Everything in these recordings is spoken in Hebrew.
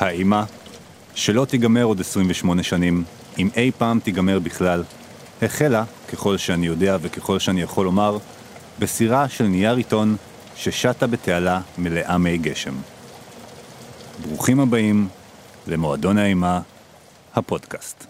האימה, שלא תיגמר עוד 28 שנים, אם אי פעם תיגמר בכלל, החלה, ככל שאני יודע וככל שאני יכול לומר, בסירה של נייר עיתון ששטה בתעלה מלאה מי גשם. ברוכים הבאים למועדון האימה, הפודקאסט.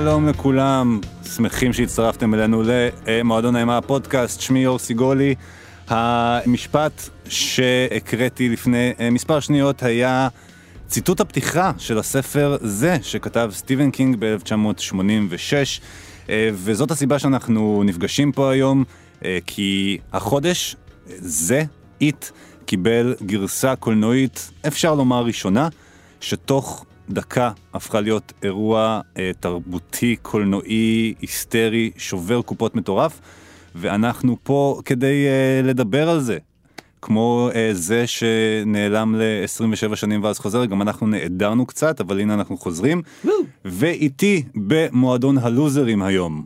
שלום לכולם, שמחים שהצטרפתם אלינו למועדון האימה הפודקאסט, שמי אור סיגולי. המשפט שהקראתי לפני אה, מספר שניות היה ציטוט הפתיחה של הספר זה שכתב סטיבן קינג ב-1986, אה, וזאת הסיבה שאנחנו נפגשים פה היום, אה, כי החודש זה, It, קיבל גרסה קולנועית, אפשר לומר ראשונה, שתוך דקה הפכה להיות אירוע אה, תרבותי, קולנועי, היסטרי, שובר קופות מטורף, ואנחנו פה כדי אה, לדבר על זה. כמו אה, זה שנעלם ל-27 שנים ואז חוזר, גם אנחנו נעדרנו קצת, אבל הנה אנחנו חוזרים. ואיתי במועדון הלוזרים היום.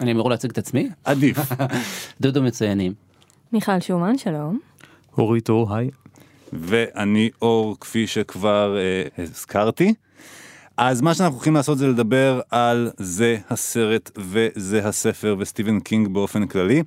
אני אמור להציג את עצמי? עדיף. דודו מצוינים. מיכל שומן, שלום. אורית אור, היי. ואני אור, כפי שכבר אה, הזכרתי. אז מה שאנחנו הולכים לעשות זה לדבר על זה הסרט וזה הספר וסטיבן קינג באופן כללי.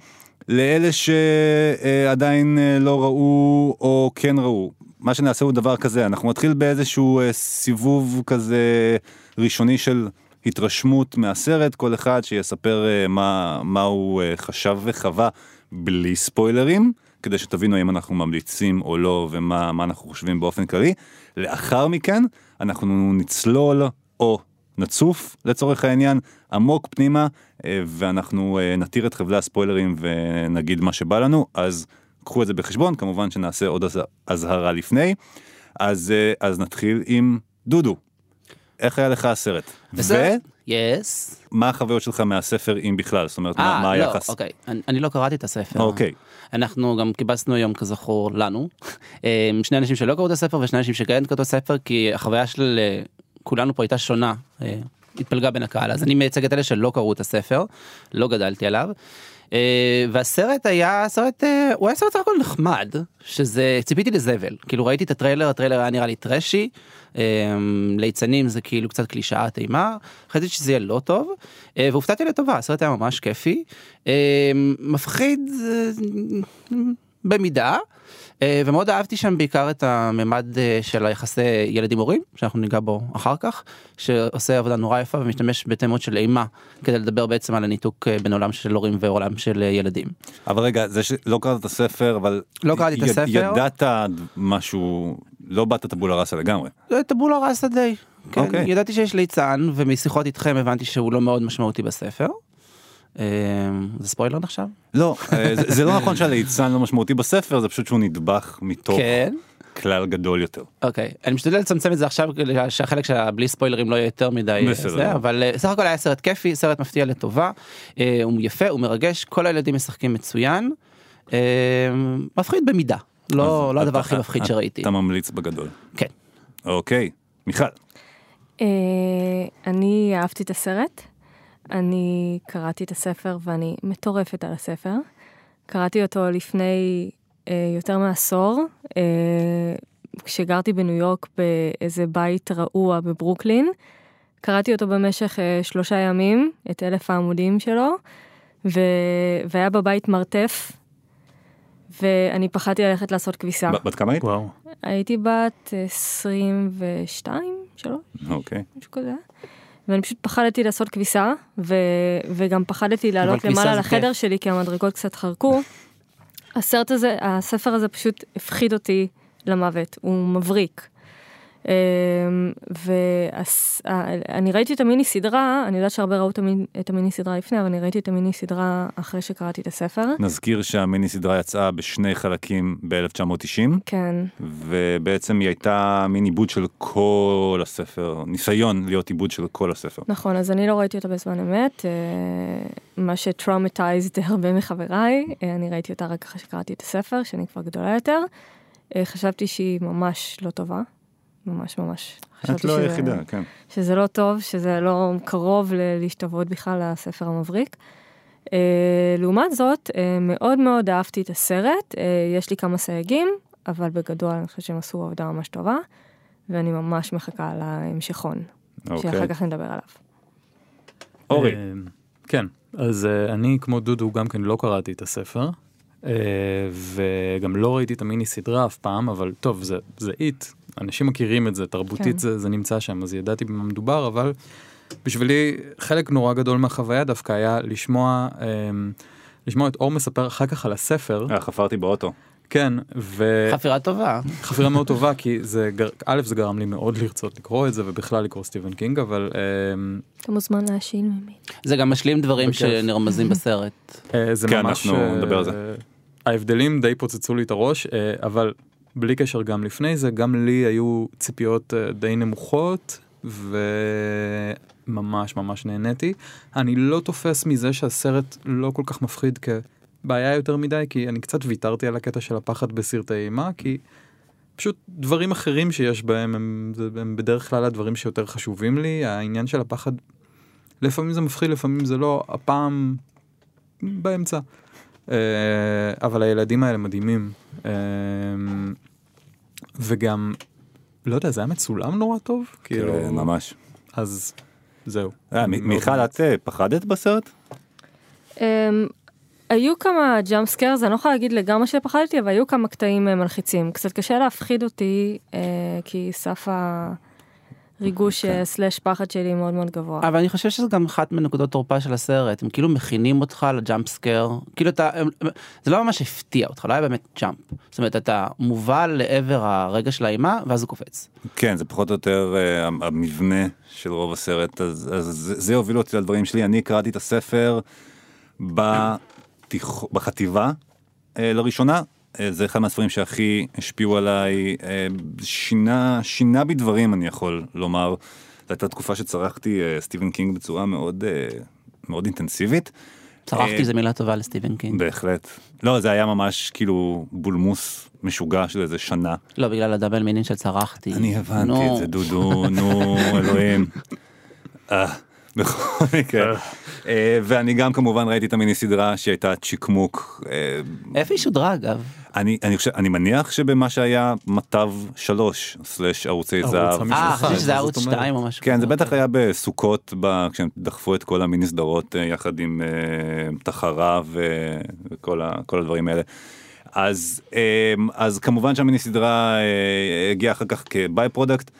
לאלה שעדיין אה, לא ראו או כן ראו, מה שנעשה הוא דבר כזה, אנחנו נתחיל באיזשהו אה, סיבוב כזה ראשוני של התרשמות מהסרט, כל אחד שיספר אה, מה, מה הוא חשב וחווה בלי ספוילרים. כדי שתבינו האם אנחנו ממליצים או לא ומה אנחנו חושבים באופן כללי. לאחר מכן אנחנו נצלול או נצוף לצורך העניין עמוק פנימה אה, ואנחנו אה, נתיר את חבלי הספוילרים ונגיד מה שבא לנו אז קחו את זה בחשבון כמובן שנעשה עוד אזהרה לפני אז אה, אז נתחיל עם דודו. איך היה לך הסרט? בסדר. יס. מה החוויות שלך מהספר אם בכלל זאת אומרת מה, מה לא, היחס? אוקיי אני, אני לא קראתי את הספר. אוקיי. אנחנו גם קיבצנו היום כזכור לנו שני אנשים שלא קראו את הספר ושני אנשים שכן קראו את הספר כי החוויה של כולנו פה הייתה שונה התפלגה בין הקהל אז אני מייצג את אלה שלא קראו את הספר לא גדלתי עליו. והסרט היה סרט הוא היה סרט סך הכל נחמד שזה ציפיתי לזבל כאילו ראיתי את הטריילר הטריילר היה נראה לי טרשי ליצנים זה כאילו קצת קלישאת אימה חשבתי שזה יהיה לא טוב והופתעתי לטובה הסרט היה ממש כיפי מפחיד במידה ומאוד אהבתי שם בעיקר את הממד של היחסי ילדים הורים שאנחנו ניגע בו אחר כך שעושה עבודה נורא יפה ומשתמש בתמות של אימה כדי לדבר בעצם על הניתוק בין עולם של הורים ועולם של ילדים. אבל רגע זה שלא קראת את הספר אבל לא קראתי את הספר ידעת משהו לא באת טבולה ראסה לגמרי. טבולה ראסה די. כן, okay. ידעתי שיש ליצן ומשיחות איתכם הבנתי שהוא לא מאוד משמעותי בספר. זה ספוילר נחשב? לא, זה, זה לא נכון שהליצן לא משמעותי בספר, זה פשוט שהוא נדבך מתוך כן. כלל גדול יותר. אוקיי, אני משתדל לצמצם את זה עכשיו, שהחלק שבלי ספוילרים לא יהיה יותר מדי, בסדר. זה, אבל סך הכל היה סרט כיפי, סרט מפתיע לטובה, הוא יפה, הוא מרגש, כל הילדים משחקים מצוין, מפחיד במידה, לא, לא הדבר הכי מפחיד שראיתי. אתה ממליץ בגדול. כן. אוקיי, מיכל. אני אהבתי את הסרט. אני קראתי את הספר ואני מטורפת על הספר. קראתי אותו לפני אה, יותר מעשור, אה, כשגרתי בניו יורק באיזה בית רעוע בברוקלין. קראתי אותו במשך אה, שלושה ימים, את אלף העמודים שלו, ו... והיה בבית מרתף, ואני פחדתי ללכת לעשות כביסה. בת כמה היית? וואו. הייתי בת 22, 3, אוקיי. משהו כזה. ואני פשוט פחדתי לעשות כביסה, ו... וגם פחדתי לעלות למעלה לחדר כיף. שלי כי המדרגות קצת חרקו. הסרט הזה, הספר הזה פשוט הפחיד אותי למוות, הוא מבריק. ואני ראיתי את המיני סדרה, אני יודעת שהרבה ראו את המיני סדרה לפני, אבל אני ראיתי את המיני סדרה אחרי שקראתי את הספר. נזכיר שהמיני סדרה יצאה בשני חלקים ב-1990. כן. ובעצם היא הייתה מין עיבוד של כל הספר, ניסיון להיות עיבוד של כל הספר. נכון, אז אני לא ראיתי אותה בזמן אמת, אה, מה שטראומטייזד הרבה מחבריי, אה, אני ראיתי אותה רק אחרי שקראתי את הספר, שאני כבר גדולה יותר. אה, חשבתי שהיא ממש לא טובה. ממש ממש. את לא היחידה, כן. שזה לא טוב, שזה לא קרוב להשתוות בכלל לספר המבריק. Uh, לעומת זאת, uh, מאוד מאוד אהבתי את הסרט, uh, יש לי כמה סייגים, אבל בגדול אני חושבת שהם עשו עבודה ממש טובה, ואני ממש מחכה להמשכון, okay. אוקיי. שאחר כך נדבר עליו. אורי. כן, אז אני כמו דודו גם כן לא קראתי את הספר, וגם לא ראיתי את המיני סדרה אף פעם, אבל טוב, זה, זה איט, אנשים מכירים את זה, תרבותית כן. זה, זה נמצא שם, אז ידעתי במה מדובר, אבל בשבילי חלק נורא גדול מהחוויה דווקא היה לשמוע, אה, לשמוע את אור מספר אחר כך על הספר. אה, חפרתי באוטו. כן, ו... חפירה טובה. חפירה מאוד טובה, כי זה, א', זה גרם לי מאוד לרצות לקרוא את זה, ובכלל לקרוא סטיבן קינג, אבל... אמ, אתה מוזמן להשאין ממי. זה גם משלים דברים שנרמזים בסרט. אה, זה כן, ממש... אנחנו נדבר על זה. ההבדלים די פוצצו לי את הראש, אבל בלי קשר גם לפני זה, גם לי היו ציפיות אה, די נמוכות, וממש ממש נהניתי. אני לא תופס מזה שהסרט לא כל כך מפחיד כבעיה יותר מדי, כי אני קצת ויתרתי על הקטע של הפחד בסרטי אימה, כי פשוט דברים אחרים שיש בהם הם, הם בדרך כלל הדברים שיותר חשובים לי, העניין של הפחד, לפעמים זה מפחיד, לפעמים זה לא, הפעם באמצע. אה, אבל הילדים האלה מדהימים. וגם, לא יודע, זה היה מצולם נורא טוב? כאילו, כן, ממש. אז זהו. אה, מיכל, את אה, פחדת בסרט? אמ, היו כמה jump scares, אני לא יכולה להגיד לגמרי שפחדתי, אבל היו כמה קטעים אה, מלחיצים. קצת קשה להפחיד אותי, כי סף ה... ריגוש כן. slash פחד שלי מאוד מאוד גבוה. אבל אני חושב שזה גם אחת מנקודות תורפה של הסרט, הם כאילו מכינים אותך לג'אמפ סקר, כאילו אתה, זה לא ממש הפתיע אותך, לא היה באמת ג'אמפ. זאת אומרת, אתה מובל לעבר הרגע של האימה, ואז הוא קופץ. כן, זה פחות או יותר uh, המבנה של רוב הסרט, אז, אז זה, זה הוביל אותי לדברים שלי. אני קראתי את הספר בתיכ... בחטיבה uh, לראשונה, אה, זה אחד מהספרים שהכי השפיעו עליי, אה, שינה, שינה בי דברים אני יכול לומר. זו הייתה תקופה שצרכתי אה, סטיבן קינג בצורה מאוד, מאוד אינטנסיבית. צרחתי זה מילה טובה לסטיבן קינג. בהחלט. לא, זה היה ממש כאילו בולמוס משוגע של איזה שנה. לא, בגלל ה double meaning של צרחתי. אני הבנתי את זה, דודו, נו, אלוהים. בכל מקרה. ואני גם כמובן ראיתי את המיני סדרה שהייתה צ'יקמוק. איפה היא שודרה אגב? אני, אני חושב, אני מניח שבמה שהיה מת"ב שלוש, slash ערוצי זהב. אה, חשבתי שזה ערוץ שתיים או משהו. כן, זה בטח היה בסוכות, ב, כשהם דחפו את כל המיני סדרות אה, יחד עם אה, תחרה וכל ה, הדברים האלה. אז, אמ, אז כמובן שהמיני סדרה אה, הגיעה אחר כך כ by-product.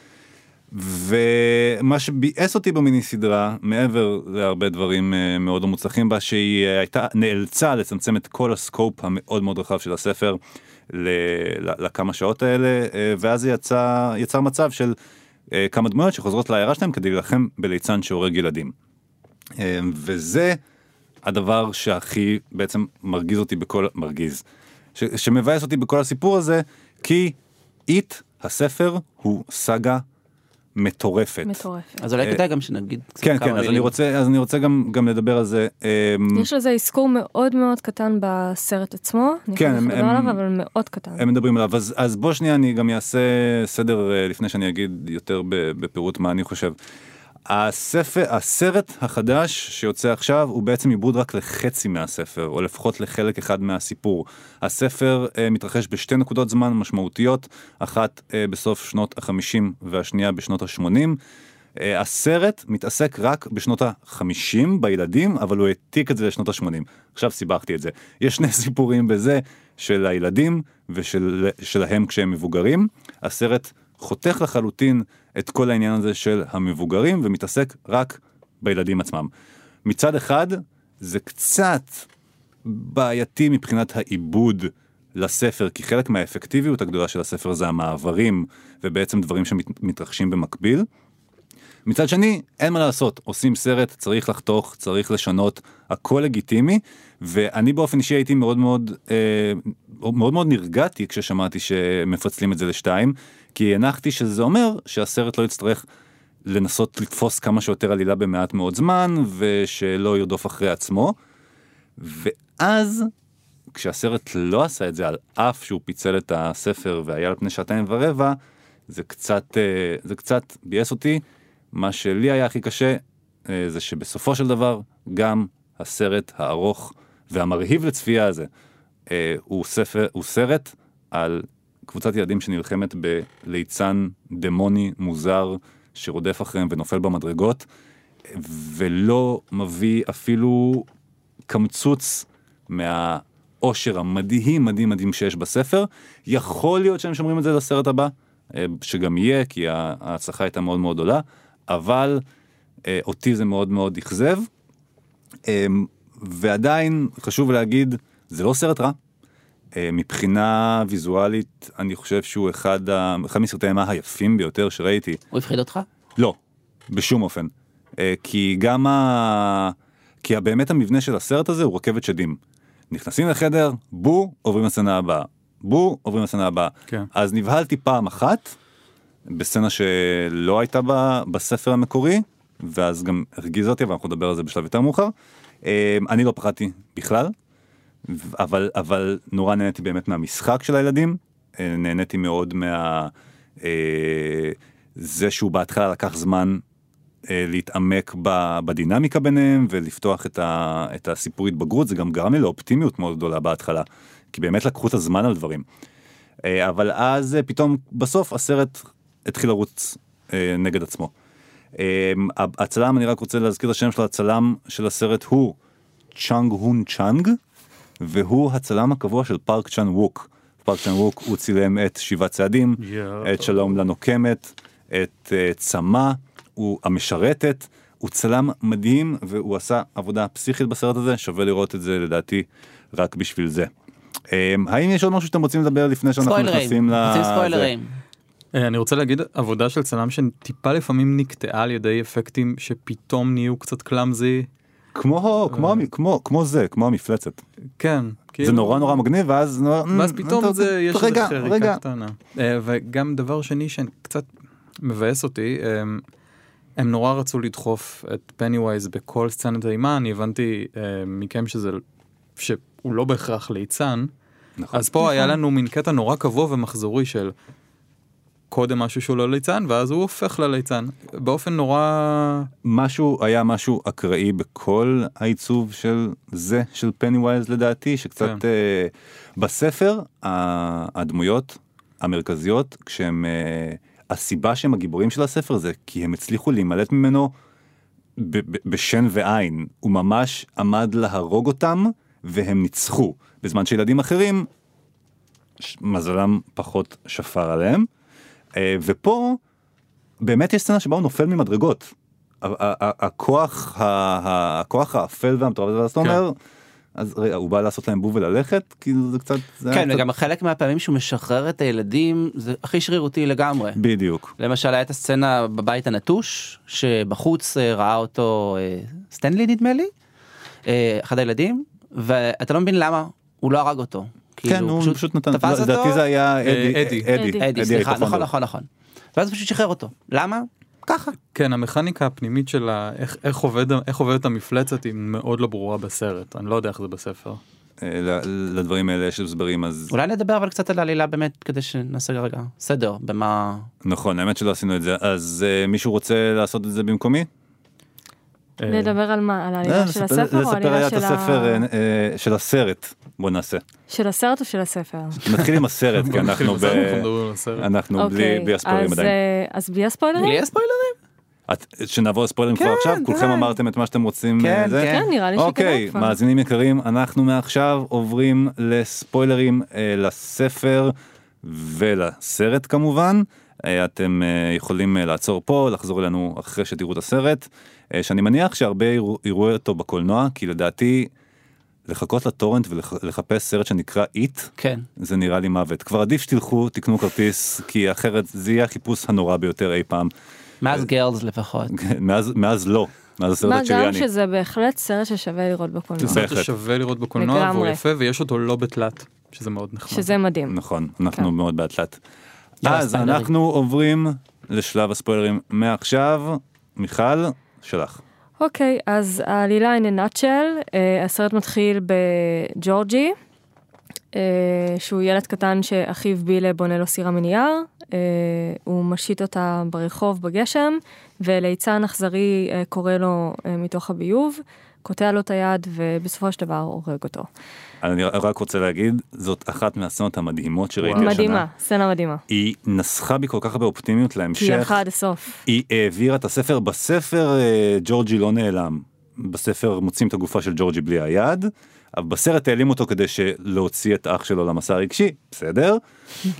ומה שביאס אותי במיני סדרה, מעבר להרבה דברים אה, מאוד לא מוצלחים בה, שהיא אה, הייתה, נאלצה לצמצם את כל ה scope המאוד מאוד רחב של הספר לכמה שעות האלה, uh, ואז זה יצא, יצר מצב של כמה דמויות שחוזרות לעיירה שלהם כדי להילחם בליצן שהורג ילדים. וזה הדבר שהכי בעצם מרגיז אותי בכל, מרגיז, ש, שמבאס אותי בכל הסיפור הזה, כי איט, הספר, הוא סאגה מטורפת. מטורפת. אז אולי כדאי גם שנגיד קצת כן, כמה כן, מילים. אז אני רוצה, אז אני רוצה גם, גם לדבר על זה. אמ, יש לזה אזכור מאוד מאוד קטן בסרט עצמו, כן, אני חושבת עליו, אבל מאוד קטן. הם מדברים עליו, אז, אז בוא שנייה אני גם אעשה סדר אה, לפני שאני אגיד יותר בפירוט מה אני חושב. הספר, הסרט החדש שיוצא עכשיו הוא בעצם עיבוד רק לחצי מהספר, או לפחות לחלק אחד מהסיפור. הספר אה, מתרחש בשתי נקודות זמן משמעותיות, אחת אה, בסוף שנות החמישים והשנייה בשנות השמונים. אה, הסרט מתעסק רק בשנות החמישים בילדים, אבל הוא העתיק את זה לשנות השמונים. עכשיו סיבכתי את זה. יש שני סיפורים בזה של הילדים ושלהם כשהם מבוגרים. הסרט חותך לחלוטין את כל העניין הזה של המבוגרים ומתעסק רק בילדים עצמם. מצד אחד זה קצת בעייתי מבחינת העיבוד לספר, כי חלק מהאפקטיביות הגדולה של הספר זה המעברים, ובעצם דברים שמתרחשים במקביל. מצד שני, אין מה לעשות, עושים סרט, צריך לחתוך, צריך לשנות, הכל לגיטימי, ואני באופן אישי הייתי מאוד מאוד, אה, מאוד מאוד נרגעתי כששמעתי שמפצלים את זה לשתיים, כי הנחתי שזה אומר שהסרט לא יצטרך לנסות לתפוס כמה שיותר עלילה במעט מאוד זמן, ושלא ירדוף אחרי עצמו. ואז, כשהסרט לא עשה את זה, על אף שהוא פיצל את הספר והיה על פני שעתיים ורבע, זה קצת, אה, זה קצת ביאס אותי. מה שלי היה הכי קשה, אה, זה שבסופו של דבר, גם הסרט הארוך והמרהיב לצפייה הזה, אה, הוא, ספר, הוא סרט על קבוצת ילדים שנלחמת בליצן דמוני מוזר שרודף אחריהם ונופל במדרגות, ולא מביא אפילו קמצוץ מהאושר המדהים מדהים מדהים שיש בספר. יכול להיות שהם שומרים את זה לסרט הבא, אה, שגם יהיה, כי ההצלחה הייתה מאוד מאוד גדולה, אבל אה, אותי זה מאוד מאוד אכזב. אה, ועדיין חשוב להגיד, זה לא סרט רע. מבחינה ויזואלית, אני חושב שהוא אחד, ה... אחד מסרטי האימה היפים ביותר שראיתי. הוא הפחיד אותך? לא, בשום אופן. כי גם ה... כי באמת המבנה של הסרט הזה הוא רכבת שדים. נכנסים לחדר, בו, עוברים לסצנה הבאה. בו, עוברים לסצנה הבאה. כן. אז נבהלתי פעם אחת, בסצנה שלא הייתה בה בספר המקורי, ואז גם הרגיז אותי, ואנחנו נדבר על זה בשלב יותר מאוחר. אה, אני לא פחדתי בכלל, אבל, אבל נורא נהניתי באמת מהמשחק של הילדים, אה, נהניתי מאוד מה... אה, זה שהוא בהתחלה לקח זמן אה, להתעמק בדינמיקה ביניהם ולפתוח את, ה, את הסיפור התבגרות, זה גם גרם לי לאופטימיות מאוד גדולה בהתחלה, כי באמת לקחו את הזמן על דברים. אבל אז פתאום בסוף הסרט התחיל לרוץ נגד עצמו. הצלם, אני רק רוצה להזכיר את השם של הצלם של הסרט הוא צ'אנג הון צ'אנג, והוא הצלם הקבוע של פארק צ'אן ווק. פארק צ'אן ווק הוא צילם את שבעה צעדים, yeah. את שלום לנוקמת, את צמא. והמשרתת, הוא צלם מדהים והוא עשה עבודה פסיכית בסרט הזה, שווה לראות את זה לדעתי רק בשביל זה. אמ, האם יש עוד משהו שאתם רוצים לדבר לפני שאנחנו ספוילרים, נכנסים ל... ספוילרים. אה, אני רוצה להגיד עבודה של צלם שטיפה לפעמים נקטעה על ידי אפקטים שפתאום נהיו קצת קלאמזי. כמו, כמו, כמו, כמו זה, כמו המפלצת. כן. זה כאילו... נורא נורא מגניב ואז... ואז פתאום זה, יש איזה חריקה קטנה. אה, וגם דבר שני שקצת מבאס אותי, הם נורא רצו לדחוף את פניווייז בכל סצנת אימה, אני הבנתי מכם שזה, שהוא לא בהכרח ליצן. נכון. אז פה נכון. היה לנו מין קטע נורא קבוע ומחזורי של קודם משהו שהוא לא ליצן, ואז הוא הופך לליצן. באופן נורא... משהו, היה משהו אקראי בכל העיצוב של זה, של פניווייז לדעתי, שקצת כן. uh, בספר, הדמויות המרכזיות, כשהם... Uh, הסיבה שהם הגיבורים של הספר זה כי הם הצליחו להימלט ממנו בשן ועין. הוא ממש עמד להרוג אותם והם ניצחו. בזמן שילדים אחרים, מזלם פחות שפר עליהם. אה, ופה באמת יש סצנה שבה הוא נופל ממדרגות. הכוח, הכוח האפל והמטורף הזה, ואז אתה כן. אומר, אז רגע, הוא בא לעשות להם בוב וללכת? כאילו זה קצת... זה כן, וגם קצת... חלק מהפעמים שהוא משחרר את הילדים, זה הכי שרירותי לגמרי. בדיוק. למשל, הייתה הסצנה בבית הנטוש, שבחוץ אה, ראה אותו אה, סטנלי נדמה לי, אחד הילדים, ואתה לא מבין למה הוא לא הרג אותו. כן, כאילו, הוא פשוט נתן, לדעתי זה היה אדי. אדי, אדי, סליחה, נכון, נכון, נכון. ואז פשוט שחרר אותו. למה? ככה. כן, המכניקה הפנימית של איך, איך, עובד, איך עובדת המפלצת היא מאוד לא ברורה בסרט, אני לא יודע איך זה בספר. אה, לדברים האלה יש הסברים אז אולי נדבר אבל קצת על העלילה באמת כדי שנעשה רגע סדר במה נכון האמת שלא עשינו את זה אז מישהו רוצה לעשות את זה במקומי. אה, לדבר על מה על העלילה של הספר או העלילה של הספר של הסרט בוא נעשה. של הסרט או של הספר? נתחיל עם הסרט כי אנחנו ב... אנחנו בלי אוקיי, הספוילרים עדיין. אז בלי הספוילרים? בלי הספוילרים? שנעבור לספוילרים כבר כן, עכשיו? כולכם אמרתם את מה שאתם רוצים? כן, אה, כן, נראה לי שכדאי אוקיי, מאזינים יקרים, אנחנו מעכשיו עוברים לספוילרים אה, לספר ולסרט כמובן. אה, אתם יכולים לעצור פה, לחזור אלינו אחרי שתראו את הסרט, שאני מניח שהרבה יראו אותו בקולנוע, כי לדעתי לחכות לטורנט ולחפש סרט שנקרא איט, כן. זה נראה לי מוות. כבר עדיף שתלכו, תקנו כרטיס, כי אחרת זה יהיה החיפוש הנורא ביותר אי פעם. מאז גרלס לפחות. מאז, מאז לא, מאז הסרט מה גם הצ'יליאני. שזה בהחלט סרט ששווה לראות בקולנוע. זה- סרט. ששווה לראות בקולנוע והוא. יפה ויש אותו לא בתלת, שזה מאוד נחמד. שזה מדהים. נכון, אנחנו כן. מאוד. יאללה, אז. אנחנו עוברים לשלב הספוילרים מעכשיו. מיכל, שלך. אוקיי, אז העלילה a nutshell, אה, הסרט מתחיל בג'ורג'י, אה, שהוא ילד קטן שאחיו בילה בונה לו סירה מנייר, אה, הוא משית אותה ברחוב בגשם, וליצן אכזרי אה, קורא לו אה, מתוך הביוב, קוטע לו את היד ובסופו של דבר הורג אותו. אני רק רוצה להגיד, זאת אחת מהסצנות המדהימות שראיתי השנה. מדהימה, סצנה מדהימה. היא נסחה בי כל כך הרבה אופטימיות כי היא להמשך. הלכה עד הסוף. היא העבירה את הספר, בספר אה, ג'ורג'י לא נעלם. בספר מוצאים את הגופה של ג'ורג'י בלי היד, אבל בסרט העלים אותו כדי להוציא את אח שלו למסע הרגשי, בסדר?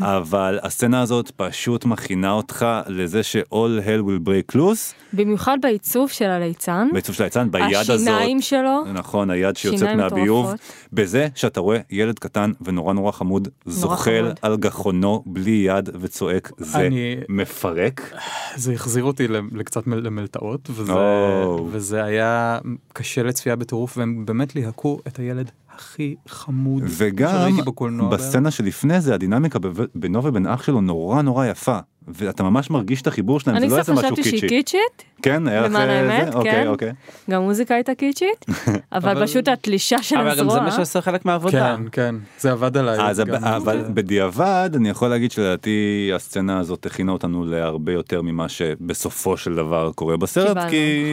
אבל הסצנה הזאת פשוט מכינה אותך לזה ש-all hell will break loose, במיוחד בעיצוב של הליצן, בעיצוב של הליצן, ביד הזאת. השיניים שלו, נכון, היד שיוצאת מהביוב, מטורפות. בזה שאתה רואה ילד קטן ונורא נורא חמוד, זוחל חמוד. על גחונו בלי יד וצועק, זה אני- מפרק. זה החזיר אותי לקצת מל- למלטעות, וזה, או. וזה היה קשה לצפייה בטירוף, והם באמת ליהקו את הילד הכי חמוד וגם בקולנוע. בסצנה שלפני זה הדינמיקה בינו ובין אח שלו נורא נורא יפה. ואתה ממש מרגיש את החיבור שלהם, אני זה לא איזה משהו חשבתי שהיא קיצ'י. קיצ'ית, כן, היה לך למען אה, האמת, זה? אוקיי, כן. אוקיי. גם מוזיקה הייתה קיצ'ית, אבל פשוט התלישה של אבל גם זה הזרוע, מה שעושה חלק מהעבודה. כן, כן, זה עבד עליי. אז גם. הב- אבל בדיעבד אני יכול להגיד שלדעתי הסצנה הזאת הכינה אותנו להרבה יותר ממה שבסופו של דבר קורה בסרט כי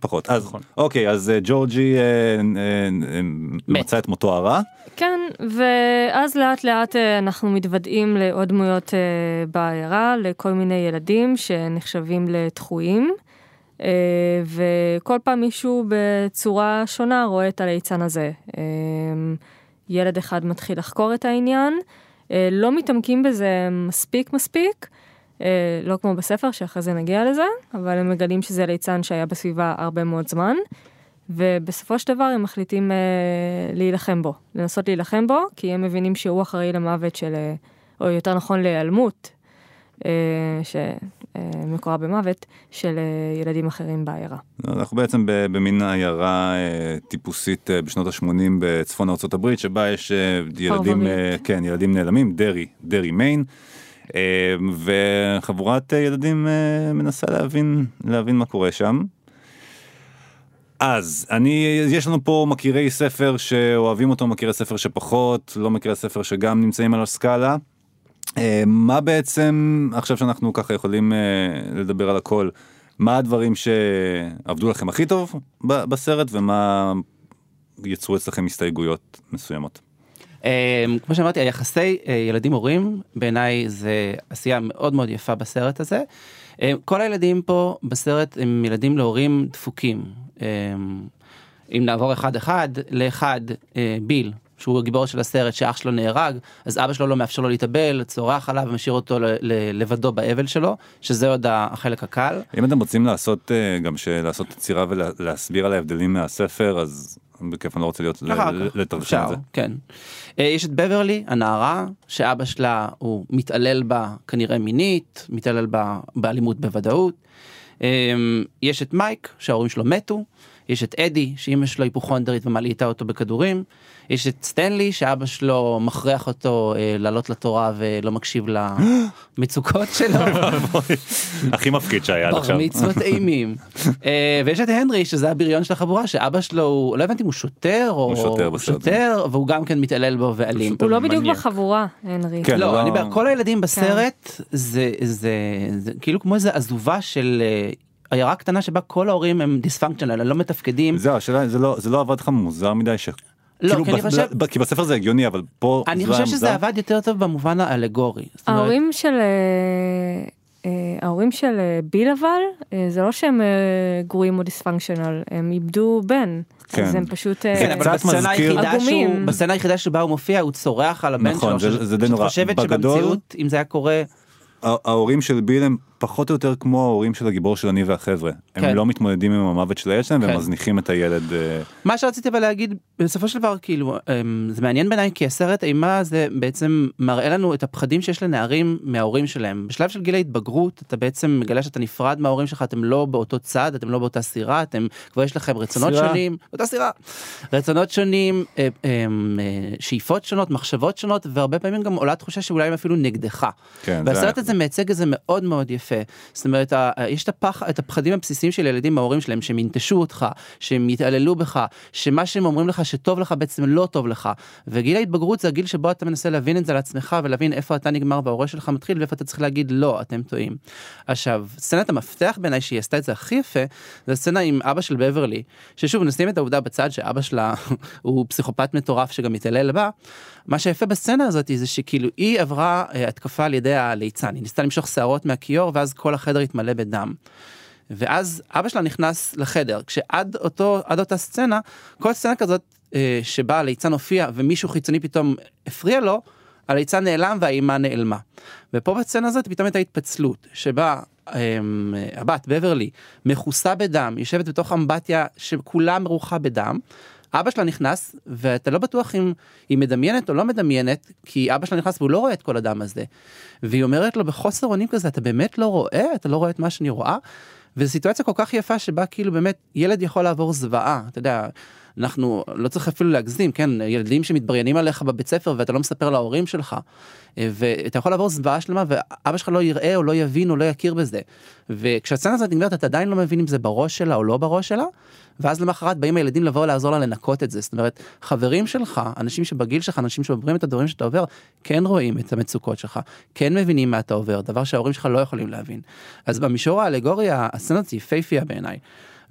פחות אז נכון. אוקיי אז אה, ג'ורג'י אה, אה, אה, מצא את מותו הרע כן, ואז לאט לאט אה, אנחנו מתוודעים לעוד דמויות אה, לכל מיני ילדים שנחשבים לדחויים, אה, וכל פעם מישהו בצורה שונה רואה את הליצן הזה. אה, ילד אחד מתחיל לחקור את העניין, אה, לא מתעמקים בזה מספיק מספיק, לא כמו בספר שאחרי זה נגיע לזה, אבל הם מגלים שזה ליצן שהיה בסביבה הרבה מאוד זמן. ובסופו של דבר הם מחליטים אה, להילחם בו, לנסות להילחם בו, כי הם מבינים שהוא אחראי למוות של, או יותר נכון להיעלמות, שמקורה במוות, של אה, ילדים אחרים בעיירה. אנחנו בעצם במין עיירה אה, טיפוסית אה, בשנות ה-80 בצפון הברית שבה יש אה, ילדים אה. כן ילדים נעלמים דרי דרי מיין. אה, וחבורת אה, ילדים אה, מנסה להבין להבין מה קורה שם. אז אני יש לנו פה מכירי ספר שאוהבים אותו מכירי ספר שפחות לא מכירי ספר שגם נמצאים על הסקאלה. אה, מה בעצם עכשיו שאנחנו ככה יכולים אה, לדבר על הכל מה הדברים שעבדו לכם הכי טוב בסרט ומה יצרו אצלכם הסתייגויות מסוימות. אה, כמו שאמרתי, היחסי ילדים הורים בעיניי זה עשייה מאוד מאוד יפה בסרט הזה. כל הילדים פה בסרט הם ילדים להורים דפוקים. אם נעבור אחד אחד לאחד ביל שהוא הגיבור של הסרט שאח שלו נהרג אז אבא שלו לא מאפשר לו להתאבל צורח עליו ומשאיר אותו לבדו באבל שלו שזה עוד החלק הקל. אם אתם רוצים לעשות אה, גם לעשות יצירה ולהסביר על ההבדלים מהספר אז בכיף אני לא רוצה להיות אחר ל- כך, לתרגם אפשר, את זה. כן. אה, יש את בברלי הנערה שאבא שלה הוא מתעלל בה כנראה מינית מתעלל בה באלימות בוודאות. אה, יש את מייק שההורים שלו מתו. יש את אדי שאימא שלו היפוכונדרית ומלעיטה אותו בכדורים. יש את סטנלי שאבא שלו מכריח אותו אה, לעלות לתורה ולא מקשיב למצוקות שלו. הכי מפחיד שהיה עד בר עכשיו. מצוות אימים. אה, ויש את הנרי שזה הבריון של החבורה שאבא שלו הוא לא הבנתי אם הוא שוטר או הוא שוטר בסרט. שוטר והוא גם כן מתעלל בו ואלים. הוא לא בדיוק. בחבורה, הנרי. כן. לא, לא- אני אומר, כל הילדים בסרט זה זה זה כאילו כמו איזה עזובה של אה, עיירה קטנה שבה כל ההורים הם דיספונקצ'נל, הם לא מתפקדים. זהו השאלה זה לא זה לא עבד לך מוזר מדי ש... לא, כאילו, כי אני חושב- ב- כי בספר זה הגיוני אבל פה אני חושב שזה. עבד יותר טוב במובן האלגורי. ההורים של... אה, אה, ההורים של אה, ביל אבל, זה לא שהם גרועים או דיספונקשיונל, הם איבדו בן. כן. אז הם פשוט... כן, אבל בסצנה היחידה שהוא, עגומים. בסצנה היחידה שבה הוא מופיע הוא צורח על הבן נכון, שלו. זה- ש- זה די שאת נורא. חושבת שבמציאות אם זה היה קורה ההורים של ביל הם פחות או יותר כמו ההורים של הגיבור של אני והחבר'ה. הם כן. לא מתמודדים עם המוות של הילד שלהם כן. והם מזניחים את הילד. אה, מה שרציתי אבל להגיד בסופו של דבר כאילו אמ, זה מעניין בעיניי כי הסרט אימה זה בעצם מראה לנו את הפחדים שיש לנערים מההורים שלהם בשלב של גיל ההתבגרות אתה בעצם מגלה שאתה נפרד מההורים שלך אתם לא באותו צד אתם לא באותה סירה אתם כבר יש לכם רצונות סירה. שונים אותה סירה רצונות שונים אה, אמ, אה, שאיפות שונות מחשבות שונות והרבה פעמים גם עולה תחושה שאולי הם אפילו נגדך. כן, זה- והסרט הזה מייצג את זה מאוד מאוד יפה. זאת אומרת, יש את הפח, את הפחדים הבסיסיים של ילדים מההורים שלהם, שהם ינטשו אותך, שהם יתעללו בך, שמה שהם אומרים לך שטוב לך בעצם לא טוב לך. וגיל ההתבגרות זה הגיל שבו אתה מנסה להבין את זה על עצמך ולהבין איפה אתה נגמר וההורה שלך מתחיל ואיפה אתה צריך להגיד לא, אתם טועים. עכשיו, סצנת המפתח בעיניי שהיא עשתה את זה הכי יפה, זה הסצנה עם אבא של בברלי, ששוב נשים את העובדה בצד שאבא שלה הוא פסיכופת מטורף שגם מתעלל בה. מה שיפה בסצנה הזאת זה שכאילו היא עברה אה, התקפה על ידי הליצן, היא ניסתה למשוך שערות מהכיור ואז כל החדר התמלא בדם. ואז אבא שלה נכנס לחדר כשעד אותו עד אותה סצנה כל סצנה כזאת אה, שבה הליצן הופיע ומישהו חיצוני פתאום הפריע לו הליצן נעלם והאימה נעלמה. ופה בסצנה הזאת פתאום הייתה התפצלות שבה אמ, הבת בברלי מכוסה בדם יושבת בתוך אמבטיה שכולה מרוחה בדם. אבא שלה נכנס ואתה לא בטוח אם היא מדמיינת או לא מדמיינת כי אבא שלה נכנס והוא לא רואה את כל הדם הזה. והיא אומרת לו בחוסר אונים כזה אתה באמת לא רואה אתה לא רואה את מה שאני רואה. וזו סיטואציה כל כך יפה שבה כאילו באמת ילד יכול לעבור זוועה אתה יודע. אנחנו לא צריך אפילו להגזים כן ילדים שמתבריינים עליך בבית ספר ואתה לא מספר להורים שלך אה, ואתה יכול לעבור זוועה שלמה ואבא שלך לא יראה או לא יבין או לא יכיר בזה. וכשהסצנה הזאת נגמרת אתה עדיין לא מבין אם זה בראש שלה או לא בראש שלה ואז למחרת באים הילדים לבוא לעזור לה לנקות את זה זאת אומרת חברים שלך אנשים שבגיל שלך אנשים שעוברים את הדברים שאתה עובר כן רואים את המצוקות שלך כן מבינים מה אתה עובר דבר שההורים שלך לא יכולים להבין. אז במישור האלגורי הסצנה הזאת יפהפייה בעיניי.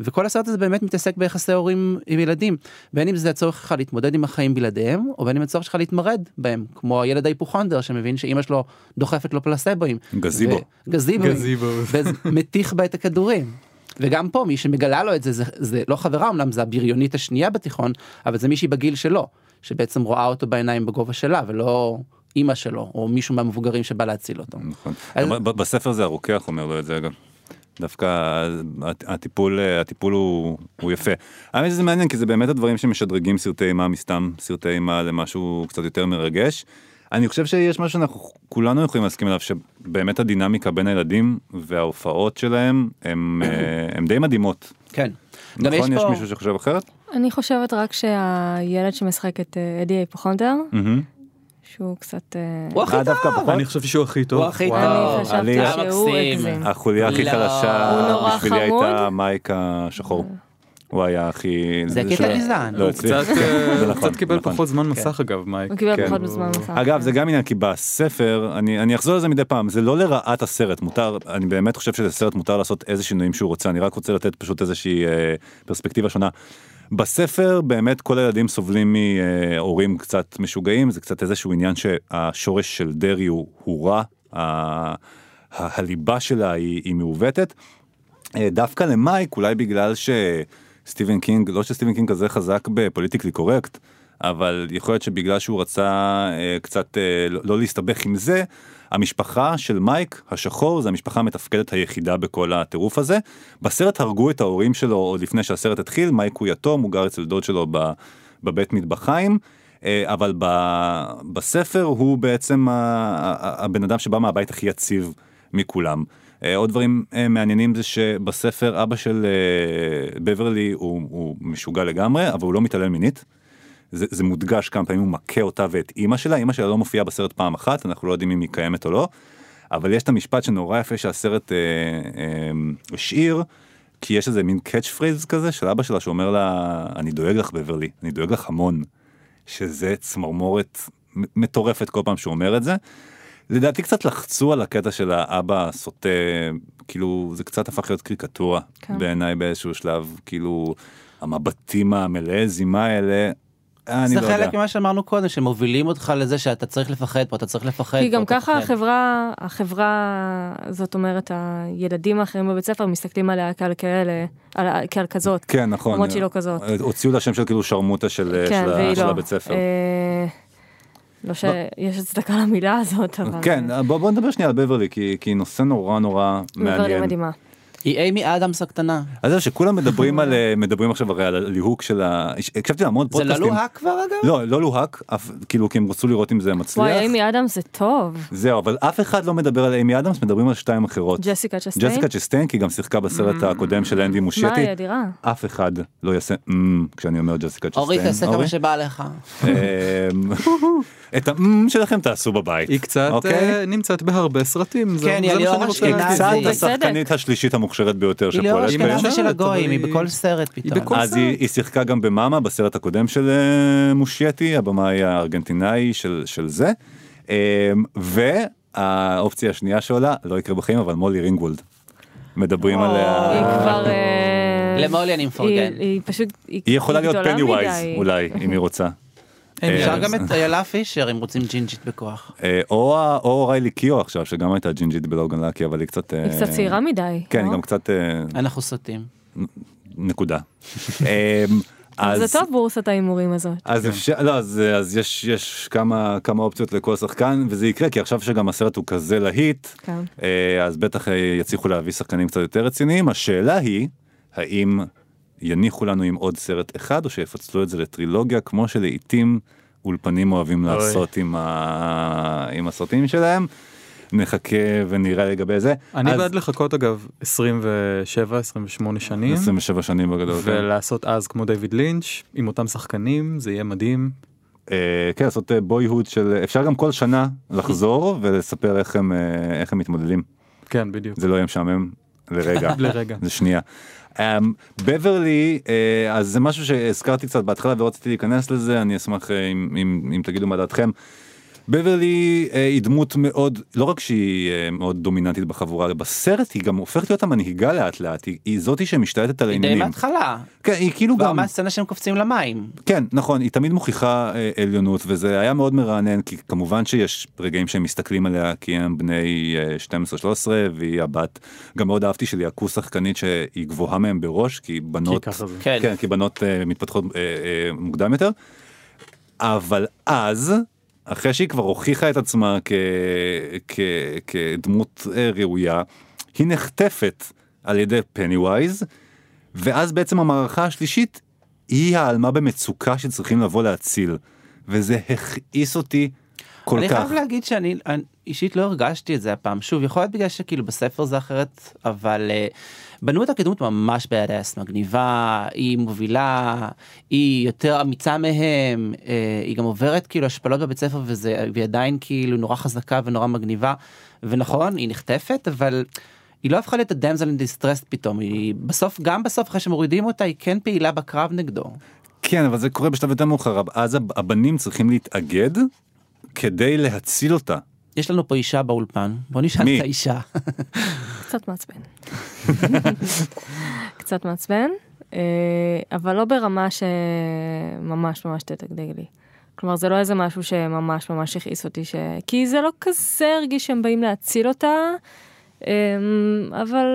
וכל הסרט הזה באמת מתעסק ביחסי הורים עם ילדים בין אם זה הצורך שלך להתמודד עם החיים בלעדיהם או בין אם הצורך שלך להתמרד בהם כמו הילד ההיפוכונדר שמבין שאימא שלו דוחפת לו פלסבואים. גזיבו. ו- גזיבו. גזיבו. ומטיח בה את הכדורים. וגם פה מי שמגלה לו את זה זה, זה לא חברה אמנם זה הבריונית השנייה בתיכון אבל זה מישהי בגיל שלו שבעצם רואה אותו בעיניים בגובה שלה ולא אימא שלו או מישהו מהמבוגרים שבא להציל אותו. נכון. אז- בספר זה הרוקח אומר לו את זה אגב. דווקא הט- הטיפול הטיפול הוא, הוא יפה. האמת שזה מעניין כי זה באמת הדברים שמשדרגים סרטי אימה מסתם סרטי אימה למשהו קצת יותר מרגש. אני חושב שיש משהו שאנחנו כולנו יכולים להסכים עליו שבאמת הדינמיקה בין הילדים וההופעות שלהם הם, אה, הם די מדהימות. כן. נכון? יש יש פה... מישהו שחושב אחרת? אני חושבת רק שהילד שמשחק את אה, אדי היפוכונדר, מהמם. שהוא קצת... אה, הוא הכי אה, טוב. אני חושב שהוא הכי טוב. הוא הכי. טוב. אני חשבתי שהוא מקסים. הגזים. החוליה הכי לא. חלשה בשבילי. הייתה מייק השחור. הוא היה הכי... זה קטע גזען. לא הוא הצליח. קצת, אה, הוא נכון, קצת קיבל נכון. פחות זמן מסך אגב מייק. הוא קיבל כן. פחות בזמן מסך. אגב זה גם עניין כי בספר אני אחזור לזה מדי פעם זה לא לרעת הסרט מותר אני באמת חושב שלסרט מותר לעשות איזה שינויים שהוא רוצה אני רק רוצה לתת פשוט איזושהי אה, פרספקטיבה שונה. בספר באמת כל הילדים סובלים מהורים קצת משוגעים זה קצת איזשהו עניין שהשורש של דרי הוא, הוא רע הליבה שלה היא, היא מעוותת. אה, דווקא למייק אולי בגלל שסטיבן קינג לא שסטיבן קינג כזה חזק ב politically correct אבל יכול להיות שבגלל שהוא רצה אה, קצת אה, לא לא להסתבך עם זה המשפחה של מייק השחור זה המשפחה המתפקדת היחידה בכל הטירוף הזה בסרט הרגו את ההורים שלו עוד לפני שהסרט התחיל מייק הוא יתום הוא גר אצל דוד שלו בבית מטבחיים. אה, אבל ב- בספר הוא בעצם הבן אדם שבא מהבית הכי יציב מכולם. אה, עוד דברים אה, מעניינים זה שבספר אבא של בברלי הוא, הוא משוגע לגמרי אבל הוא לא מתעלל מינית. זה, זה מודגש כמה פעמים הוא מכה אותה ואת אימא שלה אימא שלה לא מופיעה בסרט פעם אחת אנחנו לא יודעים אם היא קיימת או לא. אבל יש את המשפט שנורא יפה שהסרט אה, אה, השאיר כי יש איזה מין catchphrase כזה של אבא שלה שאומר לה אני דואג לך בברלי אני דואג לך המון. שזה צמרמורת מטורפת כל פעם שהוא אומר את זה. לדעתי קצת לחצו על הקטע של האבא הסוטה כאילו זה קצת הפך להיות קריקטורה כן. בעיניי באיזשהו שלב כאילו המבטים המלאי זימה האלה. אני זה לא חלק. ממה שאמרנו קודם שמובילים אותך לזה שאתה צריך לפחד פה אתה צריך לפחד כי גם ככה. החברה, החברה, זאת אומרת, הילדים האחרים בבית ספר מסתכלים עליה כעל כאלה, על- כעל כזאת. כן נכון. למרות שהיא לא כזאת. הוציאו לה שם של כאילו שרמוטה של כן, של של לא. הבית ספר. אה, לא שיש הצדקה למילה הזאת, אבל... כן, בוא בוא נדבר שנייה על בברלי, כי כי נושא נורא נורא בברלי מעניין. מדהימה. היא אימי אדמס הקטנה. אז זהו, שכולם מדברים על, אה, מדברים עכשיו הרי על הליהוק של ה... הקשבתי להמון זה לא פודקאסטים. לוהק כבר אגב? לא, לא לוהק, אף- כאילו כי הם רצו לראות אם זה מצליח. וואי, אימי אדם זה טוב. זהו, אבל אף אחד לא מדבר על אימי אדמס, מדברים על שתיים אחרות. ג'סיקה צ'סטיין? ג'סיקה צ'סטיין, כי היא גם שיחקה בסרט הקודם של אנדי מה, מושייטי. היא אדירה. אף אחד לא יעשה "אמ" כשאני אומר ג'סיקה צ'סטיין. אורי תעשה אורי? כמה שבא לך. אמ, את האם שלכם תעשו בבית. היא קצת אוקיי? אה, נמצאת בהרבה סרטים, כן, היא מה אשכנזי. קצת השחקנית השלישית המוכשרת ביותר היא שפועלת. אשכנזי? של הגויים, היא בכל סרט פתאום. אז היא, שיחקה גם במאמה בסרט הקודם של אה, מושייטי, הבמאי הארגנטינאי של, של זה. אה, והאופציה השנייה שעולה, לא יקרה בחיים, אבל מולי רינגוולד. מדברים עליה. היא כבר... אה, למולי אני מפרגן. היא פשוט... היא יכולה להיות פני ווייז. אולי, אם היא רוצה. אה, אפשר בעיה. גם את איילה פישר אם רוצים ג'ינג'ית בכוח. אה, או, ריילי קיו עכשיו, שגם הייתה ג'ינג'ית בלוגן לקי, אבל היא קצת... היא אה, קצת צעירה מדי. כן, לא? היא גם קצת... אה, אנחנו סוטים. נקודה. אה, אבל אז- זה טוב בורסת ההימורים הזאת. אז אפשר, לא, אז, אז יש, יש כמה, כמה אופציות לכל שחקן, וזה יקרה, כי עכשיו שגם הסרט הוא כזה להיט, כן. אה, אז בטח אה, יצליחו להביא שחקנים קצת יותר רציניים. השאלה היא, האם יניחו לנו עם עוד סרט אחד, או שיפצלו את זה לטרילוגיה, כמו שלעיתים אולפנים אוהבים אוי. לעשות עם, ה... עם הסרטים שלהם. נחכה ונראה לגבי זה. אני אז- בעד לחכות אגב 27 28 שנים 27 שנים בגדול. כן. ולעשות אז כמו דיוויד לינץ' עם אותם שחקנים זה יהיה מדהים. אה, כן, לעשות בויהוד של, אפשר גם כל שנה לחזור ולספר איך הם, אה, איך הם מתמודדים. כן בדיוק. זה לא יהיה משעמם לרגע. לרגע. זה שנייה. Um, בברלי, uh, אז זה משהו שהזכרתי קצת בהתחלה ורציתי להיכנס לזה, אני אשמח אם, אם תגידו מה דעתכם. בברלי uh, היא דמות מאוד, לא רק שהיא uh, מאוד דומיננטית בחבורה, בסרט היא גם הופכת להיות המנהיגה לאט לאט, היא, היא זאתי שמשתלטת על היא די העניינים. מההתחלה. כן, היא כאילו כבר גם... מהסצנה שהם קופצים למים. כן, נכון, היא תמיד מוכיחה אה, עליונות, וזה היה מאוד מרענן, כי כמובן שיש רגעים שהם מסתכלים עליה, כי הם בני אה, 12-13, והיא הבת, גם מאוד אהבתי שליהקו שחקנית שהיא גבוהה מהם בראש, כי כי בנות, זה. כן. כן, כי בנות אה, מתפתחות אה, אה, מוקדם יותר, אבל אז, אחרי שהיא כבר הוכיחה את עצמה כ, כ, כדמות אה, ראויה, היא נחטפת על ידי פניווייז, ואז בעצם המערכה השלישית היא העלמה במצוקה שצריכים לבוא להציל, וזה הכעיס אותי כל אני כך. חייב להגיד שאני אני אישית לא הרגשתי את זה הפעם שוב יכול להיות בגלל שכאילו בספר זה אחרת אבל uh, בנו אותה כדמות ממש badass מגניבה היא מובילה היא יותר אמיצה מהם uh, היא גם עוברת כאילו השפלות בבית ספר וזה והיא עדיין כאילו נורא חזקה ונורא מגניבה ונכון היא נחטפת אבל. היא לא הפכה להיות הדמזל דיסטרסט פתאום היא בסוף גם בסוף אחרי שמורידים אותה היא כן פעילה בקרב נגדו. כן, אבל זה קורה בשלב יותר מאוחר, אז הב- הבנים צריכים להתאגד כדי להציל אותה. יש לנו פה אישה באולפן בוא נשאל מי? את האישה. קצת מעצבן. קצת מעצבן, אה, אבל לא ברמה שממש ממש תתגדג לי. כלומר, זה לא איזה משהו שממש ממש הכעיס אותי, ש... כי זה לא כזה הרגיש שהם באים להציל אותה, אה, אבל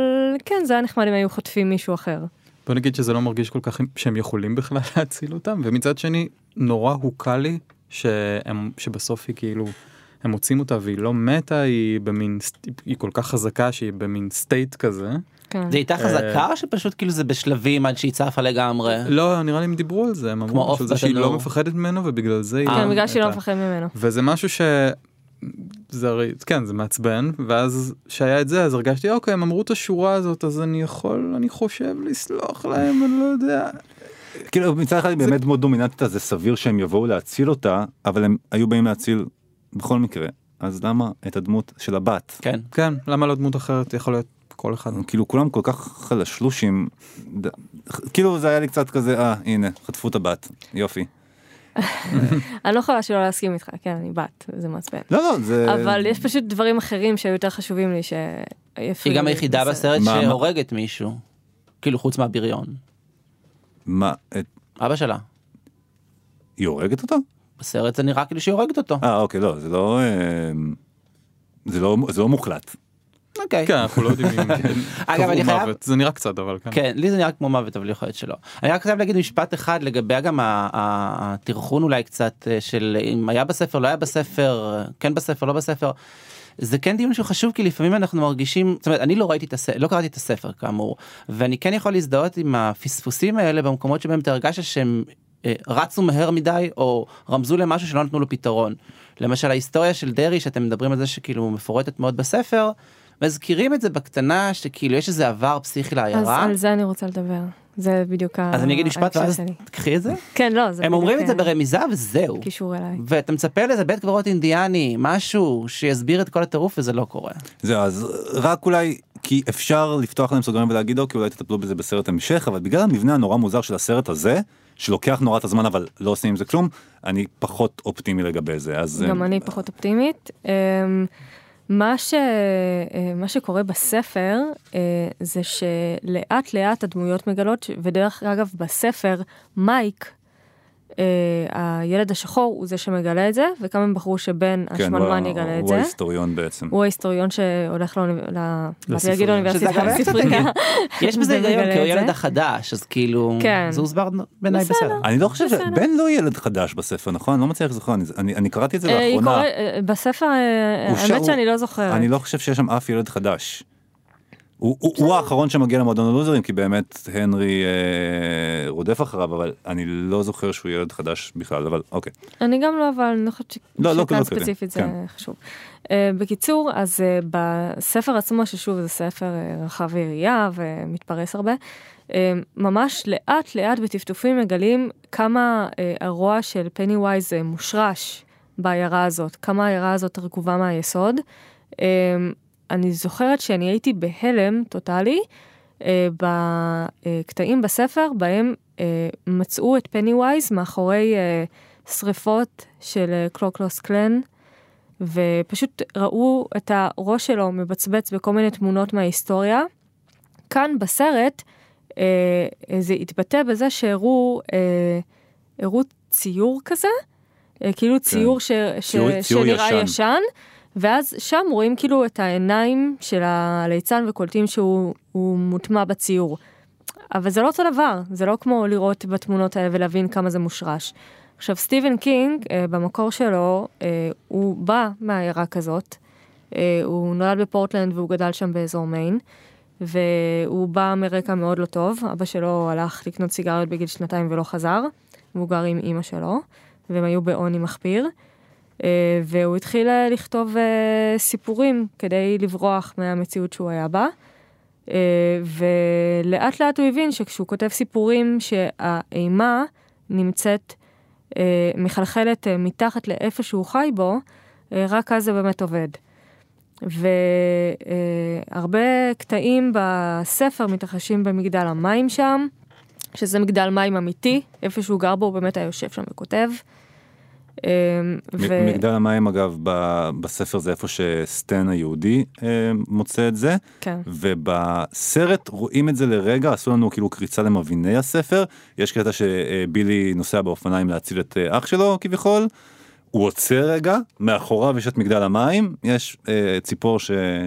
כן, זה היה נחמד אם היו חוטפים מישהו אחר. בוא נגיד שזה לא מרגיש כל כך שהם יכולים בכלל להציל אותם ומצד שני נורא הוקל לי שהם שבסוף היא כאילו הם מוצאים אותה והיא לא מתה היא במין היא כל כך חזקה שהיא במין סטייט כזה כן. זה הייתה חזקה או שפשוט כאילו זה בשלבים עד שהיא צפה לגמרי? לא נראה לי הם דיברו על זה הם כמו אמרו על זה שהיא. לא מפחדת ממנו ובגלל זה היא כן, בגלל שהיא לא מפחדת ממנו. וזה משהו ש... זה הרי, כן, זה מעצבן, ואז שהיה את זה, אז הרגשתי, אוקיי, הם אמרו את השורה הזאת, אז אני יכול, אני חושב לסלוח להם, אני לא יודע. כאילו מצד אחד היא באמת דמות דומיננטית אז זה סביר שהם יבואו להציל אותה אבל הם היו באים להציל בכל מקרה אז למה את הדמות של הבת כן. כן, למה לא דמות אחרת? יכול להיות כל אחד. כאילו כולם כל כך חלשלושים ד- כאילו זה היה לי קצת כזה אה הנה חטפו את הבת יופי אני לא יכולה שלא להסכים איתך, כן, אני בת, זה מעצבן. לא לא זה אבל יש פשוט דברים אחרים שהיו יותר חשובים לי, היא גם היחידה בסרט שהורגת מישהו. כאילו חוץ מהבריון. מה את- אבא שלה. היא הורגת אותו בסרט זה נראה כאילו שהיא הורגת אותו. אה אוקיי לא זה לא אה, זה לא זה לא מוחלט אוקיי. כן, אנחנו לא יודעים אם אגב, אני חייב-. זה נראה קצת, אבל כן. כן, לי זה נראה כמו מוות, אבל יכול להיות שלא. אני רק חייב להגיד משפט אחד לגבי גם הטרחון אולי קצת אה, של אם היה בספר, לא היה בספר, כן בספר, לא בספר. זה כן דיון שהוא חשוב כי לפעמים אנחנו מרגישים, זאת אומרת, אני לא ראיתי את הספר, לא קראתי את הספר כאמור, ואני כן יכול להזדהות עם הפספוסים האלה במקומות שבהם אתה הרגשת שהם רצו מהר מדי או רמזו למשהו שלא נתנו לו פתרון. למשל ההיסטוריה של דרעי שאתם מדברים על זה שכאילו מפורטת מאוד בספר, מזכירים את זה בקטנה שכאילו יש איזה עבר פסיכי אז לעיירה. על זה אני רוצה לדבר. זה בדיוק ה- אז אני אגיד משפט ואז. תקחי את זה. כן, לא, זה הם אומרים את זה אה, ברמיזה וזהו. קישור אליי. ואתה מצפה לאיזה בית קברות אינדיאני, משהו שיסביר את כל הטירוף וזה לא קורה. זהו, אז רק אולי, כי אפשר לפתוח להם סוגריים ולהגיד אוקיי, אולי תטפלו בזה בסרט המשך, אבל בגלל המבנה הנורא מוזר של הסרט הזה, שלוקח נורא את הזמן אבל לא עושים עם זה כלום, אני פחות אופטימי לגבי זה, אז... גם אה, אני פחות אופטימית. אמ, מה, ש... אה, מה שקורה בספר אה, זה שלאט לאט הדמויות מגלות, ודרך אגב בספר מייק, הילד השחור הוא זה שמגלה את זה, וכמה הם בחרו שבן כן, השמנמן הוא יגלה את הוא זה. ההיסטוריון בעצם. הוא ההיסטוריון שהולך לאוניברסיטה. יש בזה היגיון כי הוא. ילד החדש אז כאילו כן. זה הוסבר בעיניי בסדר. בסדר. אני לא חושב, ש- בסדר. בן לא ילד חדש בספר, נכון? אני לא מצליח לזכור, אני- אני אני קראתי את זה אה, לאחרונה. אה, בספר, אה, הוא האמת הוא- שאני לא זוכרת. אני לא חושב שיש שם אף ילד חדש. הוא, הוא, הוא האחרון שמגיע למועדון הלוזרים כי באמת הנרי אה, רודף אחריו אבל אני לא זוכר שהוא ילד חדש בכלל אבל אוקיי. אני גם לא, אבל אני חושבת לא, לא, שכאן לא קריטי, ספציפית זה כן. חשוב. Uh, בקיצור, אז uh, בספר עצמו, ששוב זה ספר uh, רחב יריעה ומתפרס הרבה, uh, ממש לאט לאט בטפטופים מגלים כמה uh, הרוע של פני ווייז uh, מושרש בעיירה הזאת, כמה העיירה הזאת רקובה מהיסוד. Uh, אני זוכרת שאני הייתי בהלם טוטאלי uh, בקטעים בספר בהם uh, מצאו את פני ווייז מאחורי uh, שריפות של uh, קלוקלוס קלן. ופשוט ראו את הראש שלו מבצבץ בכל מיני תמונות מההיסטוריה. כאן בסרט אה, זה התבטא בזה שהראו אה, ציור כזה, אה, כאילו ציור ש, ש, ציור- ציור שנראה ישן. ישן, ואז שם רואים כאילו את העיניים של הליצן וקולטים שהוא הוא מוטמע בציור. אבל זה לא אותו דבר, זה לא כמו לראות בתמונות האלה ולהבין כמה זה מושרש. עכשיו, סטיבן קינג, אה, במקור שלו, אה, הוא בא מעיירה כזאת. אה, הוא נולד בפורטלנד והוא גדל שם באזור מיין. והוא בא מרקע מאוד לא טוב, אבא שלו הלך לקנות סיגריות בגיל שנתיים ולא חזר, והוא גר עם אימא שלו, והם היו בעוני מחפיר. אה, והוא התחיל אה, לכתוב אה, סיפורים כדי לברוח מהמציאות שהוא היה בה. ולאט לאט הוא הבין שכשהוא כותב סיפורים שהאימה נמצאת, מחלחלת מתחת לאיפה שהוא חי בו, רק אז זה באמת עובד. והרבה קטעים בספר מתרחשים במגדל המים שם, שזה מגדל מים אמיתי, איפה שהוא גר בו הוא באמת היה יושב שם וכותב. אה, ו- מגדל המים אגב בספר זה איפה שסטן היהודי אה, מוצא את זה כן. ובסרט רואים את זה לרגע עשו לנו כאילו קריצה למביני הספר יש קטע שבילי נוסע באופניים להציל את אה, אח שלו כביכול. הוא עוצר רגע מאחוריו יש את מגדל המים יש אה, ציפור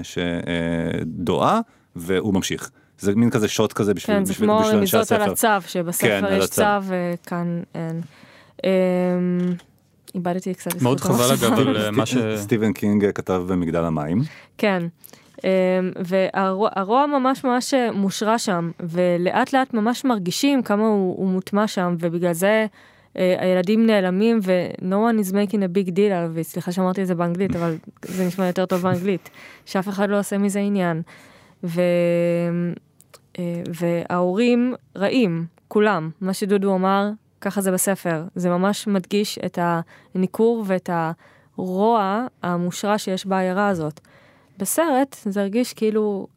שדואה והוא ממשיך. זה מין כזה שוט כזה בשביל כן, זה בשביל- כמו בשביל אנשי רמיזות על הספר. הצו, שבספר כן, יש. צו וכאן אין. אמ, איבדתי קצת את מאוד חבל. אגב על אה, מה ש... סטיבן קינג אה, כתב במגדל המים. כן. אמ, והרוע ממש ממש מושרש שם, ולאט לאט ממש מרגישים כמה הוא, הוא מוטמע שם, ובגלל זה אה, הילדים נעלמים ו- no one is making a big deal עליו, סליחה שאמרתי את זה באנגלית, אבל זה נשמע יותר טוב באנגלית, שאף אחד לא עושה מזה עניין. ו... אה, וההורים רעים, כולם, מה שדודו אמר, ככה זה בספר, זה ממש מדגיש את הניכור ואת הרוע המושרש שיש בעיירה הזאת. בסרט זה הרגיש כאילו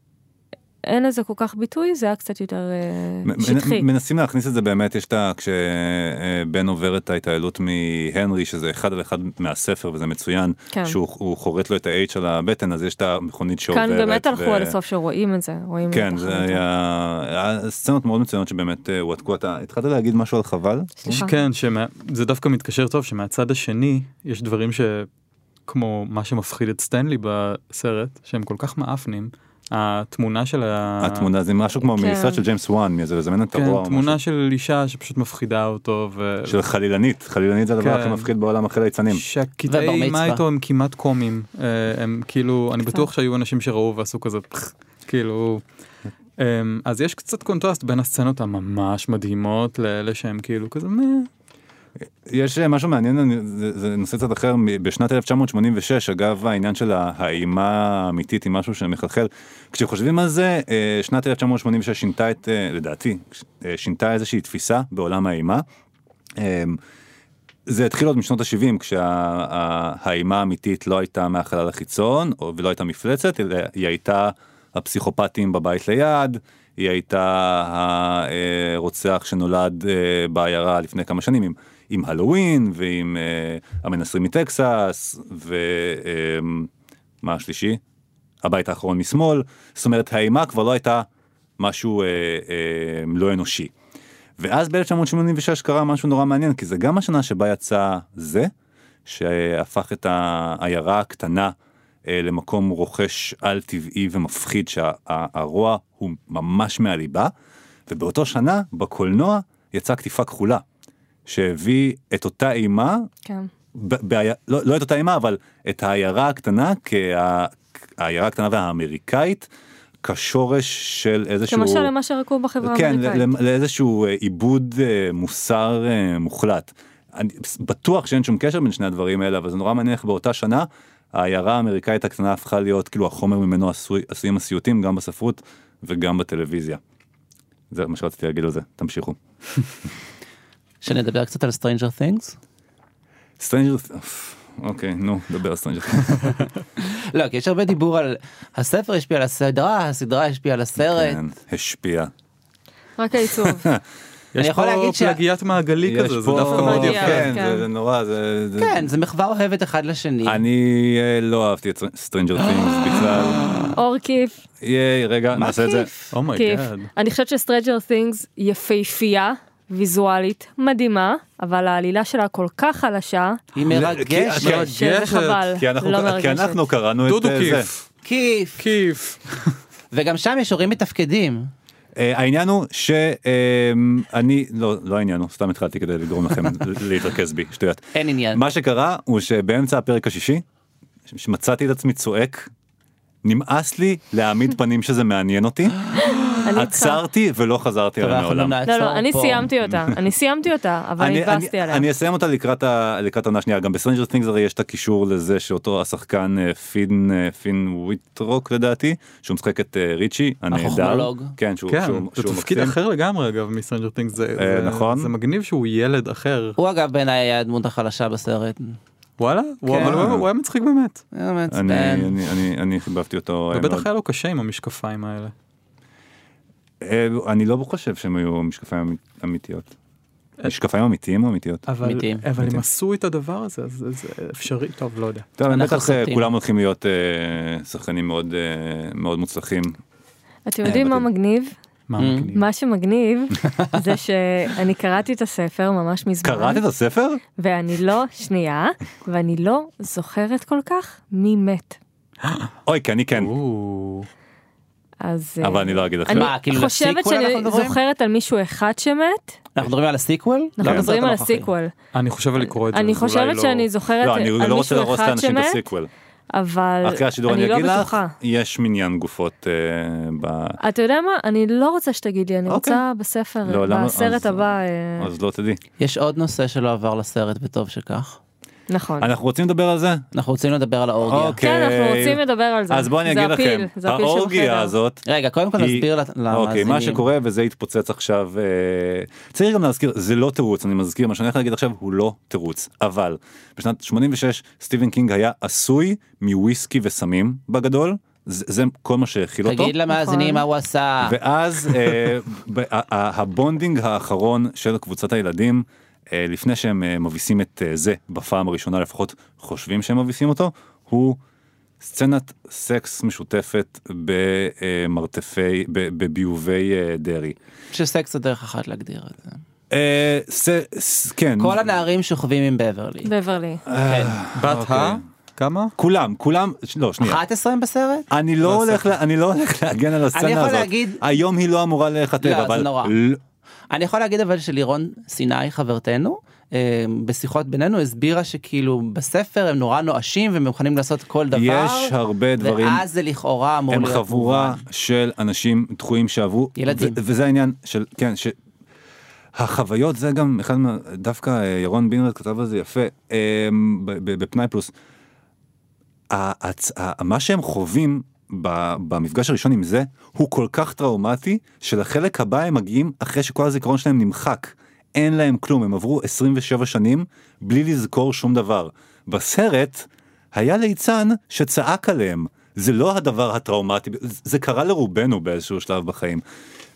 אין לזה כל כך ביטוי, זה היה קצת יותר אה, שטחי. מנסים להכניס את זה באמת יש את ה... כשבן עובר את ההתעללות מהנרי שזה אחד על אחד מהספר וזה מצוין כן. שהוא הוא חורט לו את ה-H על הבטן אז יש את המכונית שעוברת. כאן באמת הלכו ו- עד הסוף שרואים את זה, רואים את כן החנות. זה היה היה סצנות מאוד מצוינות שבאמת אה, הועתקו אתה התחלת להגיד משהו על חבל? סליחה. כן, שמה... זה דווקא מתקשר טוב שמהצד השני יש דברים כמו מה שמפחיד את סטנלי בסרט, שהם כל כך מאפנים. התמונה של ה... התמונה זה משהו כמו כן. מסרט של ג'יימס וואן, מאיזה לזמן את כן, הרוע תמונה משהו. של אישה שפשוט מפחידה אותו, ו... של חלילנית, חלילנית זה הדבר כן. הכי מפחיד בעולם אחרי ליצנים. שהקטעי אימה. איתו הם כמעט קומיים, אה, הם כאילו, אני. בטוח שהיו אנשים שראו ועשו כזה, כאילו, אמ, אז יש קצת קונטרסט בין הסצנות הממש מדהימות לאלה שהם כאילו כזה, "מה?" יש אה, משהו מעניין, זה, זה נושא קצת אחר, בשנת 1986, אגב העניין של האימה האמיתית היא משהו שמחלחל. כשחושבים על זה, אה, שנת 1986 שינתה את, אה, לדעתי, שינתה איזושהי תפיסה בעולם האימה. זה התחיל עוד משנות ה-70 כשהאימה האמיתית לא הייתה מהחלל החיצון ולא הייתה מפלצת, אלא היא הייתה הפסיכופטים בבית ליד, היא הייתה הרוצח שנולד בעיירה לפני כמה שנים עם, עם הלואוין ועם אה, המנסרים מטקסס ומה השלישי? הבית האחרון משמאל, זאת אומרת האימה כבר לא הייתה משהו אה, אה, לא אנושי. ואז ב-1986 קרה משהו נורא מעניין, כי זה גם השנה שבה יצא זה, שהפך את העיירה הקטנה אה, למקום רוכש על-טבעי ומפחיד, שהרוע הוא ממש מהליבה, ובאותו שנה בקולנוע יצאה קטיפה כחולה, שהביא את אותה אימה, כן. ב- בעי- לא, לא את אותה אימה, אבל את העיירה הקטנה, כה- העיירה הקטנה והאמריקאית, כשורש של איזשהו... כמשל למה שרקוב בחברה כן, האמריקאית. ל- לאיזשהו אה, עיבוד אה, מוסר אה, מוחלט. אני בטוח שאין שום קשר בין שני הדברים האלה, אבל זה נורא מעניין איך באותה שנה העיירה האמריקאית הקטנה הפכה להיות כאילו החומר ממנו עשוי, עשויים הסיוטים גם בספרות וגם בטלוויזיה. זה מה שרציתי להגיד על זה, תמשיכו. שנדבר קצת על Stranger Things? Stranger, אוקיי, נו, דבר על Stranger. לא, כי יש הרבה דיבור על הספר השפיע על הסדרה, הסדרה השפיעה על הסרט. כן, השפיע. רק העיצוב. יש יכול פה להגיד שה- פלגיית מעגלי יש כזה, זה פה- דווקא מאוד יפה. כן, כן. זה- זה נורא, זה... זה- כן, זה מחווה אוהבת אחד לשני. אני אה, לא אהבתי את סטרנג'ר טינגס בכלל. אור כיף, ייי, רגע, מה נעשה את זה. כיף? אומייגאד. כיף. אני חושבת שסטרנג'ר תינגס יפהפייה, ויזואלית, מדהימה, אבל העלילה שלה כל כך חלשה, היא כי- מרגשת. שזה. חבל. כי אנחנו, לא כי מרגשת. אנחנו קראנו את דודו אה, זה. כיף. כיף. כיף. וגם שם יש הורים מתפקדים. אה, העניין הוא שאני, לא, לא העניין הוא, סתם התחלתי כדי לגרום לכם להתרכז בי, שטויות. אין עניין. מה שקרה הוא שבאמצע הפרק השישי, שמצאתי את עצמי צועק, נמאס לי להעמיד פנים שזה מעניין אותי. עצרתי ולא חזרתי עליה מעולם. לא, לא, אני. סיימתי אותה, אני סיימתי אותה, אבל אני, עליה. אני אסיים אותה לקראת, העונה השנייה, גם ב Stranger Things הרי יש את הקישור לזה שאותו השחקן אה, פין, אה, פין וויטרוק לדעתי, שהוא משחק את אה, ריצ'י, הנהדר, החוכמולוג. כן, שהוא, כן, שהוא, זה תפקיד מקסים. אחר לגמרי אגב מ Stranger Things, זה נכון. זה מגניב שהוא ילד אחר. הוא אגב בעיניי היה הדמות החלשה בסרט. וואלה? הוא- כן. אבל הוא הוא היה מצחיק באמת. אני, מעצבן. אני, אני, אני חיבבתי אותו ובטח. היה לו קשה עם המשקפיים האלה. אה, אני לא חושב שהם היו משקפיים אמ- אמיתיות. אה. משקפיים אמיתיים או אמיתיות? אבל אמיתיים. אבל הם. עשו את הדבר הזה, אז זה אפשרי, טוב, לא יודע. טוב, אנחנו בטח אה. כולם הולכים להיות אה, שחקנים מאוד אה, מאוד מוצלחים. אתם יודעים מה. מגניב? מה Mm. מגניב? מה שמגניב זה שאני קראתי את הספר ממש מזמן, קראת את הספר? ואני לא, שנייה, ואני לא זוכרת כל כך מי מת. אוי, כי אני כן. אז אה, אבל אני לא אגיד לכם. אני כאילו חושבת שאני? זוכרת על מישהו אחד שמת, אנחנו מדברים על ה sequel? אנחנו לא מדברים על. ה sequel. אני חושב על לקרוא את זה. אני חושבת לא- שאני זוכרת לא, אני על לא רוצה מישהו להרוס את אחד האנשים שמת, ב sequel. אבל אחרי השידור אני אני לא אגיד לך, בטוחה. יש מניין גופות אה, ב... אתה יודע מה? אני לא רוצה שתגיד לי, אני אוקיי. רוצה בספר, לא? בסרט אז- הבא, אה, אז לא תדעי. יש עוד נושא שלא עבר לסרט וטוב שכך. נכון. אנחנו רוצים לדבר על זה? אנחנו רוצים לדבר על האורגיה. אוקיי. כן, אנחנו רוצים לדבר על זה. אז בואו אני זה אגיד לכם, האורגיה. הזאת, רגע, קודם כל נסביר אוקיי, למאזינים. מה שקורה וזה התפוצץ עכשיו, אה, צריך גם להזכיר, זה לא תירוץ, אני מזכיר, מה שאני הולך להגיד עכשיו הוא לא תירוץ, אבל בשנת 86 סטיבן קינג היה עשוי מוויסקי וסמים בגדול, זה, זה כל מה שהכיל אותו. תגיד למאזינים נכון. מה הוא עשה. ואז אה, ה bonding האחרון של קבוצת הילדים, לפני שהם אה, מביסים את אה, זה בפעם הראשונה לפחות חושבים שהם מביסים אותו, הוא סצנת סקס משותפת במרתפי, בביובי אה, דרעי. שסקס זה דרך אחת להגדיר את זה. אה, כן. כל הנערים שוכבים עם בברלי. בברלי. כן. בת אוקיי. ה... כמה? כולם, כולם, לא, שנייה. 11 הם בסרט? אני לא לא הולך, אני לא הולך להגן על הסצנה הזאת. היום היא לא אמורה להיכתב, לא, זה אבל... נורא. אני יכול להגיד אבל שלירון סיני חברתנו אה, בשיחות בינינו הסבירה שכאילו בספר הם נורא נואשים ומוכנים לעשות כל דבר. יש הרבה דברים, ואז זה לכאורה אמור הם להיות חבורה מובן. של אנשים דחויים שעברו. ילדים. וזה העניין של, כן, ש... החוויות זה גם אחד מה... דווקא אה, ירון בינרד כתב על זה יפה אה, בפנאי פלוס. מה שהם חווים במפגש הראשון עם זה הוא כל כך טראומטי שלחלק הבא הם מגיעים אחרי שכל הזיכרון שלהם נמחק. אין להם כלום הם עברו 27 שנים בלי לזכור שום דבר. בסרט היה ליצן שצעק עליהם זה לא הדבר הטראומטי זה קרה לרובנו באיזשהו שלב בחיים.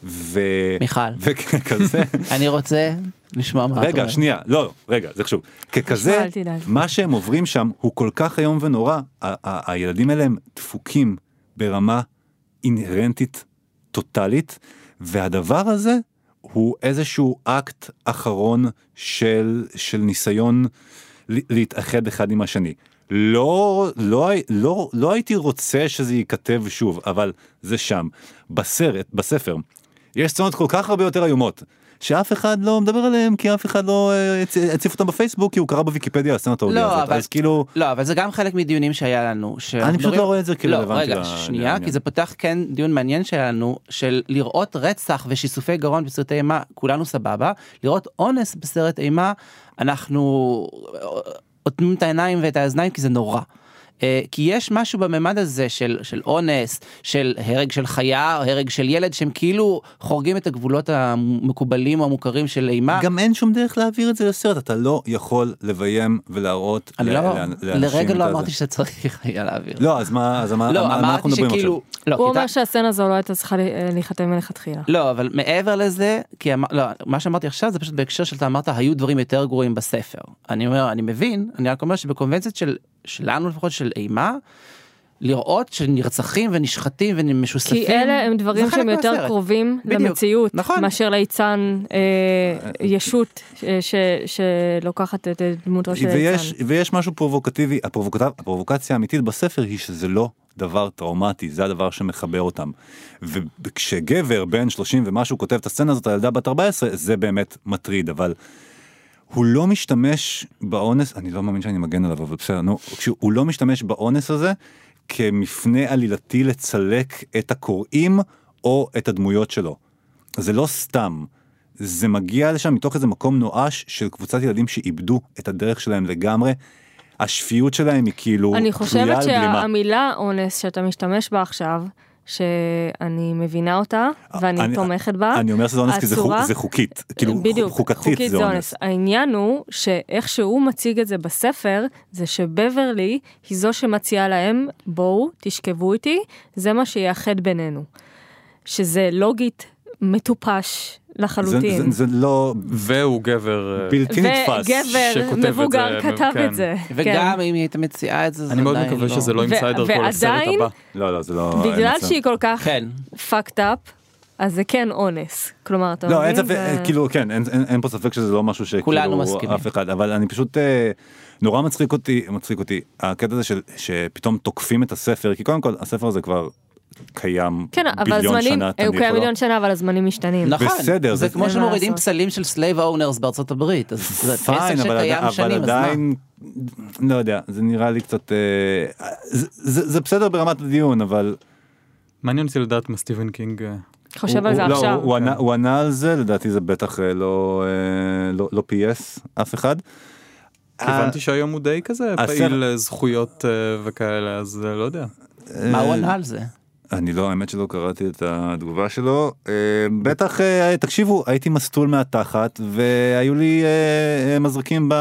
ו... מיכל. וככזה אני רוצה לשמוע מה אתה רגע. שנייה לא רגע זה חשוב ככזה. מה שהם עוברים שם הוא כל כך איום ונורא ה- ה- הילדים האלה הם דפוקים ברמה אינהרנטית טוטאלית והדבר הזה הוא איזשהו אקט אחרון של של ניסיון להתאחד אחד עם השני. לא, לא, לא, לא הייתי רוצה שזה ייכתב שוב, אבל זה שם. בסרט, בספר, יש סצנות כל כך הרבה יותר איומות, שאף אחד לא מדבר עליהם, כי אף אחד לא אה, הצ- הציף אותם בפייסבוק, כי הוא קרא בוויקיפדיה ההודיה לא, הזאת. אבל- אז כאילו, לא אבל זה גם חלק מדיונים שהיה לנו. שאנחנו פשוט לא רואה את זה כרלוונטי לא, רגע שנייה. כי זה פותח כן דיון מעניין שהיה לנו של לראות רצח ושיסופי גרון בסרטי אימה כולנו סבבה לראות אונס בסרט אימה אנחנו אוטמים את העיניים ואת האוזניים כי זה נורא. אה, כי יש משהו בממד הזה של של אונס של הרג של חיה הרג של ילד שהם כאילו חורגים את הגבולות המקובלים או המוכרים של אימה. גם אין שום דרך להעביר את זה לסרט, אתה לא יכול לביים ולהראות אני ל- לא, לאנשים לרגע לא. אמרתי שצריך היה להעביר. לא, אז מה, אז מה, לא, על מה אנחנו מדברים שכאילו, עכשיו? לא, הוא אומר שהסצנה הזו לא הייתה צריכה להיחתם מלכתחילה. לא, אבל מעבר לזה, כי אמר, לא, מה שאמרתי עכשיו זה פשוט בהקשר שאתה אמרת היו דברים יותר גרועים בספר. אני אומר, אני מבין, אני רק אומר שבקונבנציות של, שלנו לפחות של אימה, לראות שנרצחים ונשחטים ומשוספים. כי אלה הם דברים שהם יותר מהסרט. קרובים בדיוק, למציאות, נכון. מאשר ליצן אה, ישות אה, ש- שלוקחת את דמותו של ויש, ליצן. ויש משהו פרובוקטיבי, הפרובוקט... הפרובוקציה האמיתית בספר היא שזה לא דבר טראומטי, זה הדבר שמחבר אותם. וכשגבר בן 30 ומשהו כותב את הסצנה הזאת על ילדה בת 14, זה באמת מטריד, אבל הוא לא משתמש באונס, אני לא מאמין שאני מגן עליו, אבל בסדר, נו, כשהוא לא משתמש באונס הזה כמפנה עלילתי לצלק את הקוראים או את הדמויות שלו. זה לא סתם, זה מגיע לשם מתוך איזה מקום נואש של קבוצת ילדים שאיבדו את הדרך שלהם לגמרי. השפיות שלהם היא כאילו אני תלויה חושבת על בלימה. שהמילה אונס שאתה משתמש בה עכשיו, שאני מבינה אותה ואני אני- תומכת בה, אני אומר שזה אונס כי זה, חוק, זה חוקית, כאילו בדיוק, חוקתית זה אונס. העניין הוא שאיך שהוא מציג את זה בספר, זה שבברלי היא זו שמציעה להם, בואו, תשכבו איתי, זה מה שיאחד בינינו. שזה לוגית מטופש לחלוטין. זה, זה לא והוא גבר... אה, בלתי נתפס. וגבר שכותב את מבוגר זה, כתב כן. את זה. וגם אם היא הייתה מציעה את זה, זה אני מאוד עדיין מקווה שזה לא ו- אינסיידר כל הסרט ועדיין- הבא. לא, לא, זה לא... בגלל. שהיא כל כך כן. fucked up, אז זה כן אונס. כלומר, אתה לא, מבין? ספק, זה- כאילו, כן, אין, אין, אין פה ספק שזה לא משהו שכאילו כולנו מסכימים. אף אחד, אבל אני פשוט אה, נורא מצחיק אותי, מצחיק אותי, הקטע הזה של, שפתאום תוקפים את הספר, כי קודם כל הספר הזה כבר קיים כן, אבל ביליון הזמנים, שנה, הוא קיים לו. מיליון שנה, אבל הזמנים משתנים. נכון, בסדר, זה זה- כמו שמורידים לעשות. פסלים של slave owners בארצות הברית, אז זה אבל, שקיים אבל שנים, אז מה? עדיין, לא יודע, זה נראה לי קצת, אה, זה, זה, זה בסדר ברמת הדיון, אבל... מעניין אותי לדעת מה סטיבן קינג... אה, חושב הוא- על זה הוא- לא, עכשיו. הוא- הוא ענה- הוא ענה על זה, לדעתי זה בטח אה, לא, אה, לא, לא פייס אף אחד. הבנתי שהיום הוא די כזה פעיל זכויות וכאלה, אז לא יודע. מה הוא ענה על זה? אני לא, האמת שלא קראתי את התגובה שלו. אה, בטח, אה, תקשיבו, הייתי מסטול מהתחת, והיו לי אה, מזרקים ב...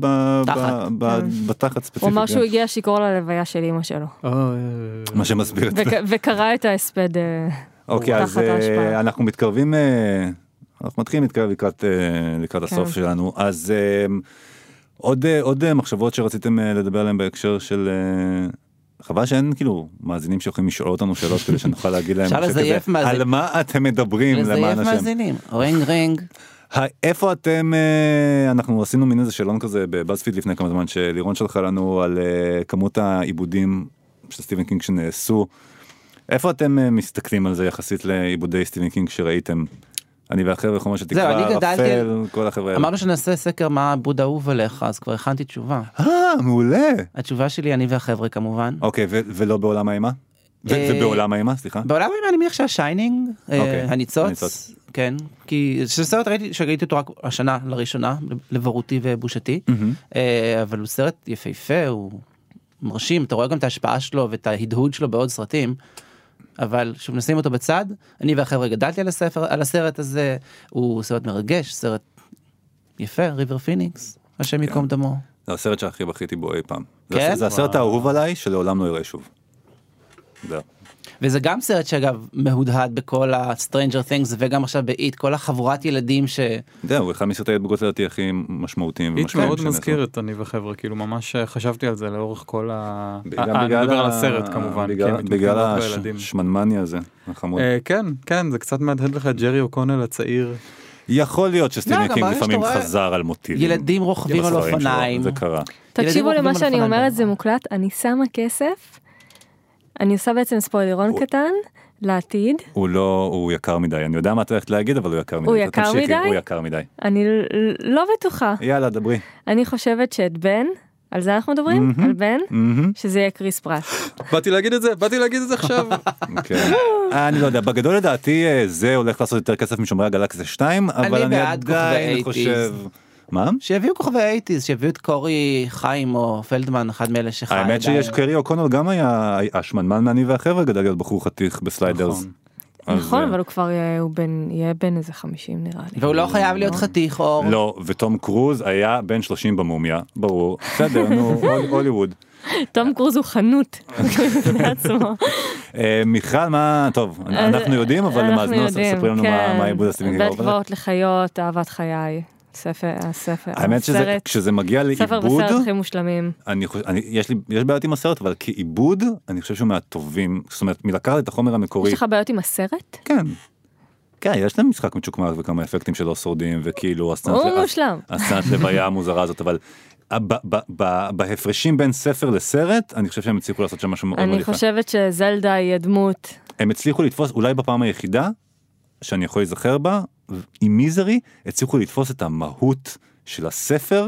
ב- תחת. ב- ב- כן. בתחת ספציפית. הוא אמר כן. שהוא הגיע שיכור ללוויה של אמא שלו. מה שמסביר את זה. וק- וקרא את ההספד. אוקיי, אז תחת ההשפעה. אנחנו מתקרבים, אנחנו מתחילים להתקרב לקראת לקראת הסוף כן. שלנו. אז עוד עוד מחשבות שרציתם לדבר עליהן בהקשר של... חבל שאין כאילו מאזינים שיכולים לשאול אותנו שאלות כדי שנוכל להגיד להם שכזה, על מה אתם מדברים למען השם. מאזינים, ring ring. איפה אתם, אה, אנחנו עשינו מין איזה שאלון כזה ב BuzzFeed לפני כמה זמן, שלירון שלחה לנו על אה, כמות העיבודים של סטיבן קינג שנעשו. איפה אתם אה, מסתכלים על זה יחסית לעיבודי סטיבן קינג שראיתם? אני והחבר'ה חומר זהו, שתקרא, אני גדלתי רפל, כל החבר'ה האלה. אמרנו שנעשה סקר מה העיבוד האהוב עליך, אז כבר הכנתי תשובה. אה, מעולה. התשובה שלי, אני והחבר'ה כמובן. אוקיי, ולא בעולם האימה? אה, ובעולם האימה, סליחה. בעולם האימה אני מניח שה Shining, אה, אוקיי, הניצוץ. כן, כי זה סרט ראיתי, שראיתי אותו רק השנה לראשונה, לחרפתי ובושתי. אה, אבל הוא סרט יפהפה, הוא מרשים, אתה רואה גם את ההשפעה שלו ואת ההדהוד שלו בעוד סרטים. אבל שוב נשים אותו בצד, אני והחבר'ה גדלתי על הספר, על הסרט הזה, הוא סרט מרגש, סרט יפה, ריבר פיניקס, השם ייקום דמו. זה הסרט שהכי בכיתי בו אי פעם. זה כן? זה הסרט האהוב עליי שלעולם לא אראה שוב. זהו. וזה גם סרט שאגב מהודהד בכל ה-Stranger Things וגם עכשיו ב It, כל החבורת ילדים ש... זהו, הוא אחד מסרטי ההתבגרות לדעתי הכי משמעותיים. ומשפיעים מאוד. מזכיר את אני והחבר'ה, כאילו ממש אה, חשבתי על זה לאורך כל ה... אה, אני בגלל מדבר על הסרט כמובן, בגלל- הם מתמקדים בגלל רק בילדים. השמנמני הזה, החמוד. אה, כן, כן, זה קצת מהדהד לך את ג'רי אוקונל הצעיר. יכול להיות לא, שסטיבן גם קינג לפעמים חזר על מוטיבים. ילדים רוכבים על אופניים. זה קרה. תקשיבו למה שאני אומרת, זה. מוקלט, אני שמה כסף, אני עושה בעצם ספוילרון הוא- קטן לעתיד, הוא לא, הוא יקר מדי, אני יודע מה את הולכת להגיד, אבל הוא יקר מדי. הוא יקר תמשיכי, מדי? הוא יקר מדי. אני לא בטוחה. יאללה, דברי. אני חושבת שאת בן, על זה אנחנו מדברים? מהמם. על בן? מהמם. שזה יהיה קריס פרט. באתי להגיד את זה, באתי להגיד את זה עכשיו. כן. אני לא יודע, בגדול לדעתי אה, זה הולך לעשות יותר כסף משומרי הגלקסיה 2, אבל אני עדיין 80s. חושב... מה? שיביאו כוכבי ה eighties, שיביאו את קורי חיים או פלדמן, אחד מאלה שחי. האמת עדיין. שיש ג'רי אוקונל גם היה השמנמן מאני והחבר'ה גדל להיות בחור חתיך ב Sliders. נכון. נכון, אה, אבל הוא כבר יהיה- הוא בן- איזה 50 נראה לי. והוא לא חייב להיות חתיך אור. לא, ותום קרוז היה בן 30 במומיה, ברור. בסדר, נו, הול- הוליווד. תום קרוז הוא חנות בפני עצמו. אה, מיכל, מה, טוב, אנחנו יודעים, אבל אנחנו למאזינות, יודעים, ספרי לנו מה כן. מה העיבוד הסטיבן קינג בית. קברות לחיות, אהבת חיי. ספר, הספר, האמת שזה, הסרט, כשזה מגיע ספר לעיבוד, וסרט הכי מושלמים. אני חושב, אני, יש לי, יש בעיות עם הסרט, אבל כעיבוד, אני חושב שהוא מהטובים, זאת אומרת, מלקחת את החומר המקורי, יש לך בעיות עם הסרט? כן. כן, יש להם משחק מצ'וקמק וכמה אפקטים שלא שורדים, וכאילו, הסצנת לוויה המוזרה הזאת, אבל ב- בהפרשים בין ספר לסרט, אני חושב שהם הצליחו לעשות שם משהו מאוד מאוד אני. חושבת שזלדה היא הדמות. הם הצליחו לתפוס, אולי בפעם היחידה שאני יכול להיזכר בה, עם מיזרי, הצליחו לתפוס את המהות של הספר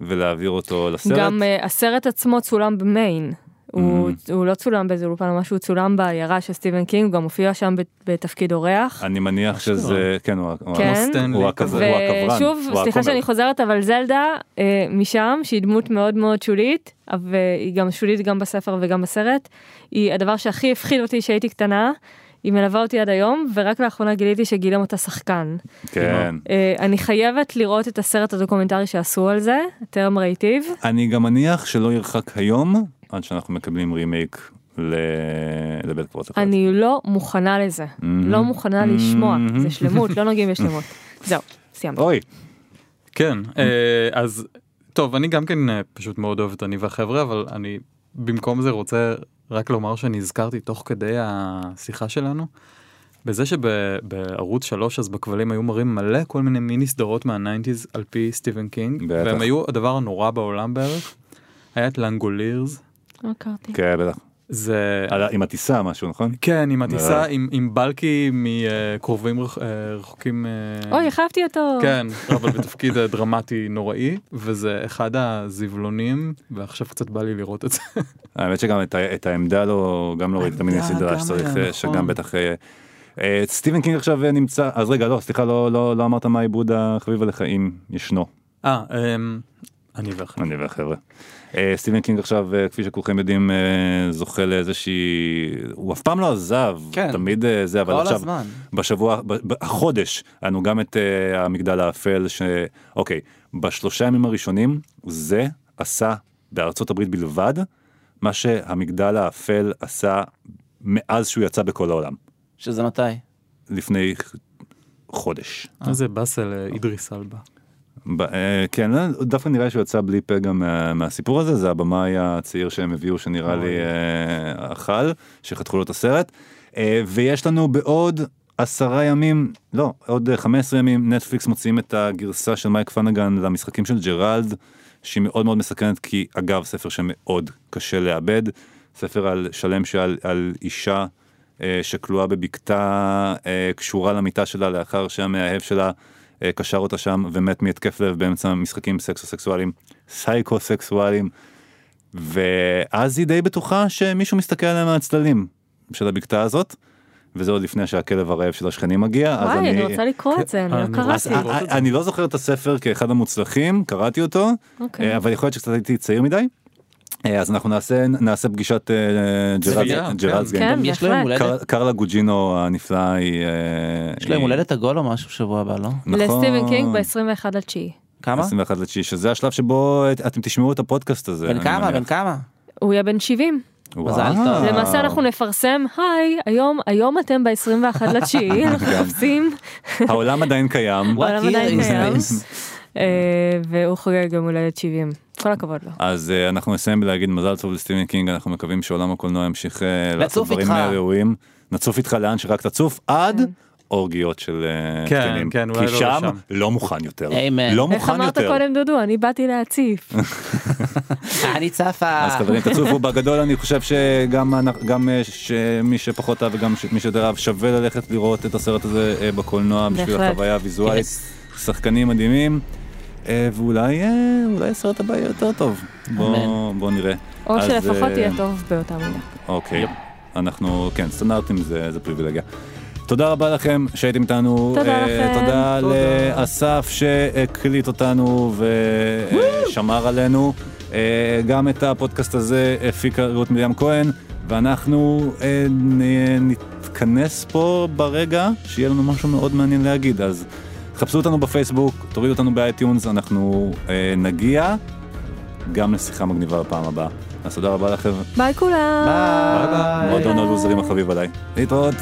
ולהעביר אותו לסרט. גם אה, הסרט עצמו צולם במיין. הוא, Mm. הוא לא צולם באיזה אולפן או משהו, הוא צולם בעיירה של סטיבן קינג, הוא גם מופיע שם בתפקיד אורח. אני מניח שזה, כן, הוא כן. הקברן. ושוב, הוא סליחה הכומר. שאני חוזרת, אבל זלדה אה, משם, שהיא דמות מאוד מאוד שולית, והיא גם שולית גם בספר וגם בסרט, היא הדבר שהכי הפחיד אותי כשהייתי קטנה, היא מלווה אותי עד היום, ורק לאחרונה גיליתי שגילם אותה שחקן. כן. אה, אני חייבת לראות את הסרט הדוקומנטרי שעשו על זה, טרם ראיתיו. אני גם מניח שלא ירחק היום עד שאנחנו מקבלים רימייק לבית קברות החיות. אני לא מוכנה לזה. לא מוכנה לשמוע. זה שלמות, לא נוגעים בשלמות. זהו, סיימתי. אוי, כן, אה, אז טוב, אני גם כן אה, פשוט מאוד אוהב את אני והחבר'ה, אבל אני במקום זה רוצה רק לומר שנזכרתי תוך כדי השיחה שלנו, בזה שבערוץ 3 אז בכבלים היו מראים מלא כל מיני מיני סדרות מה nineties על פי סטיבן קינג, בטח. והם היו הדבר הנורא בעולם בערך. היה את Langoliers, לא הכרתי. כן, בטח. זה... על עם הטיסה משהו, נכון? כן, עם הטיסה, אה. עם, עם בלקי מקרובים רח, אה, רחוקים. אה, אוי, החלפתי אותו. כן, אבל בתפקיד דרמטי נוראי, וזה אחד הזבלונים, ועכשיו קצת בא לי לראות את זה. האמת שגם את את העמדה לא, גם לא ראיתי את המיני סדרה שצריך, אה, נכון. שגם בטח... סטיבן קינג עכשיו נמצא, אז רגע, לא, סליחה, לא- לא לא אמרת מה העיבוד החביב עליך, אם ישנו. אה, אמ, אני ואחי. אני והחבר'ה. סטיבן קינג עכשיו, אה, כפי שכולכם יודעים, אה, זוכה לאיזושהי... הוא אף פעם לא עזב, כן. תמיד אה, זה, אבל כל עכשיו, הזמן. בשבוע, החודש, היה לנו גם את המגדל האפל, ש... אוקיי, בשלושה ימים הראשונים, זה עשה בארצות הברית בלבד, מה שהמגדל האפל עשה מאז שהוא יצא בכל העולם, שזה מתי? לפני חודש. איזה באסה לאידריס אלבה. אה, כן, אה, דווקא נראה שהוא יצא בלי פגע מה- מהסיפור הזה, זה הבמאי הצעיר שהם הביאו שנראה לי אה, אכל, שחתכו לו את הסרט. ויש לנו בעוד עשרה ימים, לא, עוד אה, 15 ימים, נטפליקס מוציאים את הגרסה של מייק פלנגן למשחקים של ג'רלד, שהיא מאוד מאוד מסקרנת, כי אגב, ספר שמאוד קשה לאבד, ספר על שלם שעל על אישה אה, שכלואה בבקתה, אה, קשורה למיטה שלה לאחר שהמאהב שלה קשר אותה שם ומת מהתקף לב באמצע משחקים סקסו-סקסואליים, סייקו-סקסואליים, ואז היא די בטוחה שמישהו מסתכל עליה מהצללים של הבקתה הזאת. וזה עוד לפני שהכלב הרעב של השכנים מגיע, אז וואי, אני... אני רוצה לקרוא את זה, אני לא רוצה אז קראתי. את זה. אני לא זוכר את הספר כאחד המוצלחים, קראתי אותו, אוקיי. אה, אבל יכול להיות שקצת הייתי צעיר מדי. אה, אז אנחנו נעשה נעשה פגישת אה, Gerald's כן. כן, גם יש לו יום בהחלט. הולדת, קר- קרלה גוג'ינו הנפלאה היא... אה, יש לו יום היא- הולדת עגול או משהו שבוע הבא, לא? נכון. לסטיבן קינג ב-21 לתשיעי. כמה? 21 לתשיעי, שזה השלב שבו אתם תשמעו את הפודקאסט הזה. בן כמה? בן כמה? הוא יהיה בן 70. מזל טוב. למעשה אנחנו נפרסם, היי, היום, היום אתם ב-21 לתשיעי, אנחנו מחפשים, העולם עדיין קיים. העולם עדיין קיים. והוא חוגג יום הולדת 70. כל הכבוד לו. אז uh, אנחנו נסיים בלהגיד מזל טוב לסטיבן קינג, אנחנו מקווים שעולם הקולנוע ימשיך uh, לעשות דברים. אה, ראויים. נצוף איתך לאן שרק תצוף, עד אורגיות של uh, כן, קטינים. כן, כי אולי לא שם. לא מוכן יותר. Amen. לא איך מוכן אמרת יותר. קודם דודו? אני באתי להציף. אני צפה. אז חברים תצופו בגדול אני חושב שגם גם אה, שמי שפחות אהב וגם ש- מי שיותר אהב שווה ללכת לראות את הסרט הזה אה, בקולנוע בשביל. החוויה הוויזואלית. שחקנים מדהימים. אה, ואולי אה, הסרט הבא יהיה יותר טוב. בוא בוא נראה. או שלפחות אה, יהיה טוב באותה מידה. אוקיי. אנחנו, כן, סטנדרטים זה, פריבילגיה. תודה רבה לכם שהייתם איתנו. תודה אה, לכם. תודה תודה. לאסף שהקליט אותנו ושמר עלינו. אה, גם את הפודקאסט הזה הפיקה רות מרים כהן, ואנחנו נ- נתכנס פה ברגע שיהיה לנו משהו מאוד מעניין להגיד. אז חפשו אותנו בפייסבוק, תורידו אותנו ב iTunes, אנחנו אה, נגיע גם לשיחה מגניבה בפעם הבאה. אז תודה רבה לכם. ביי כולם. ביי. מועדון הלוזרים החביב עליי. להתראות.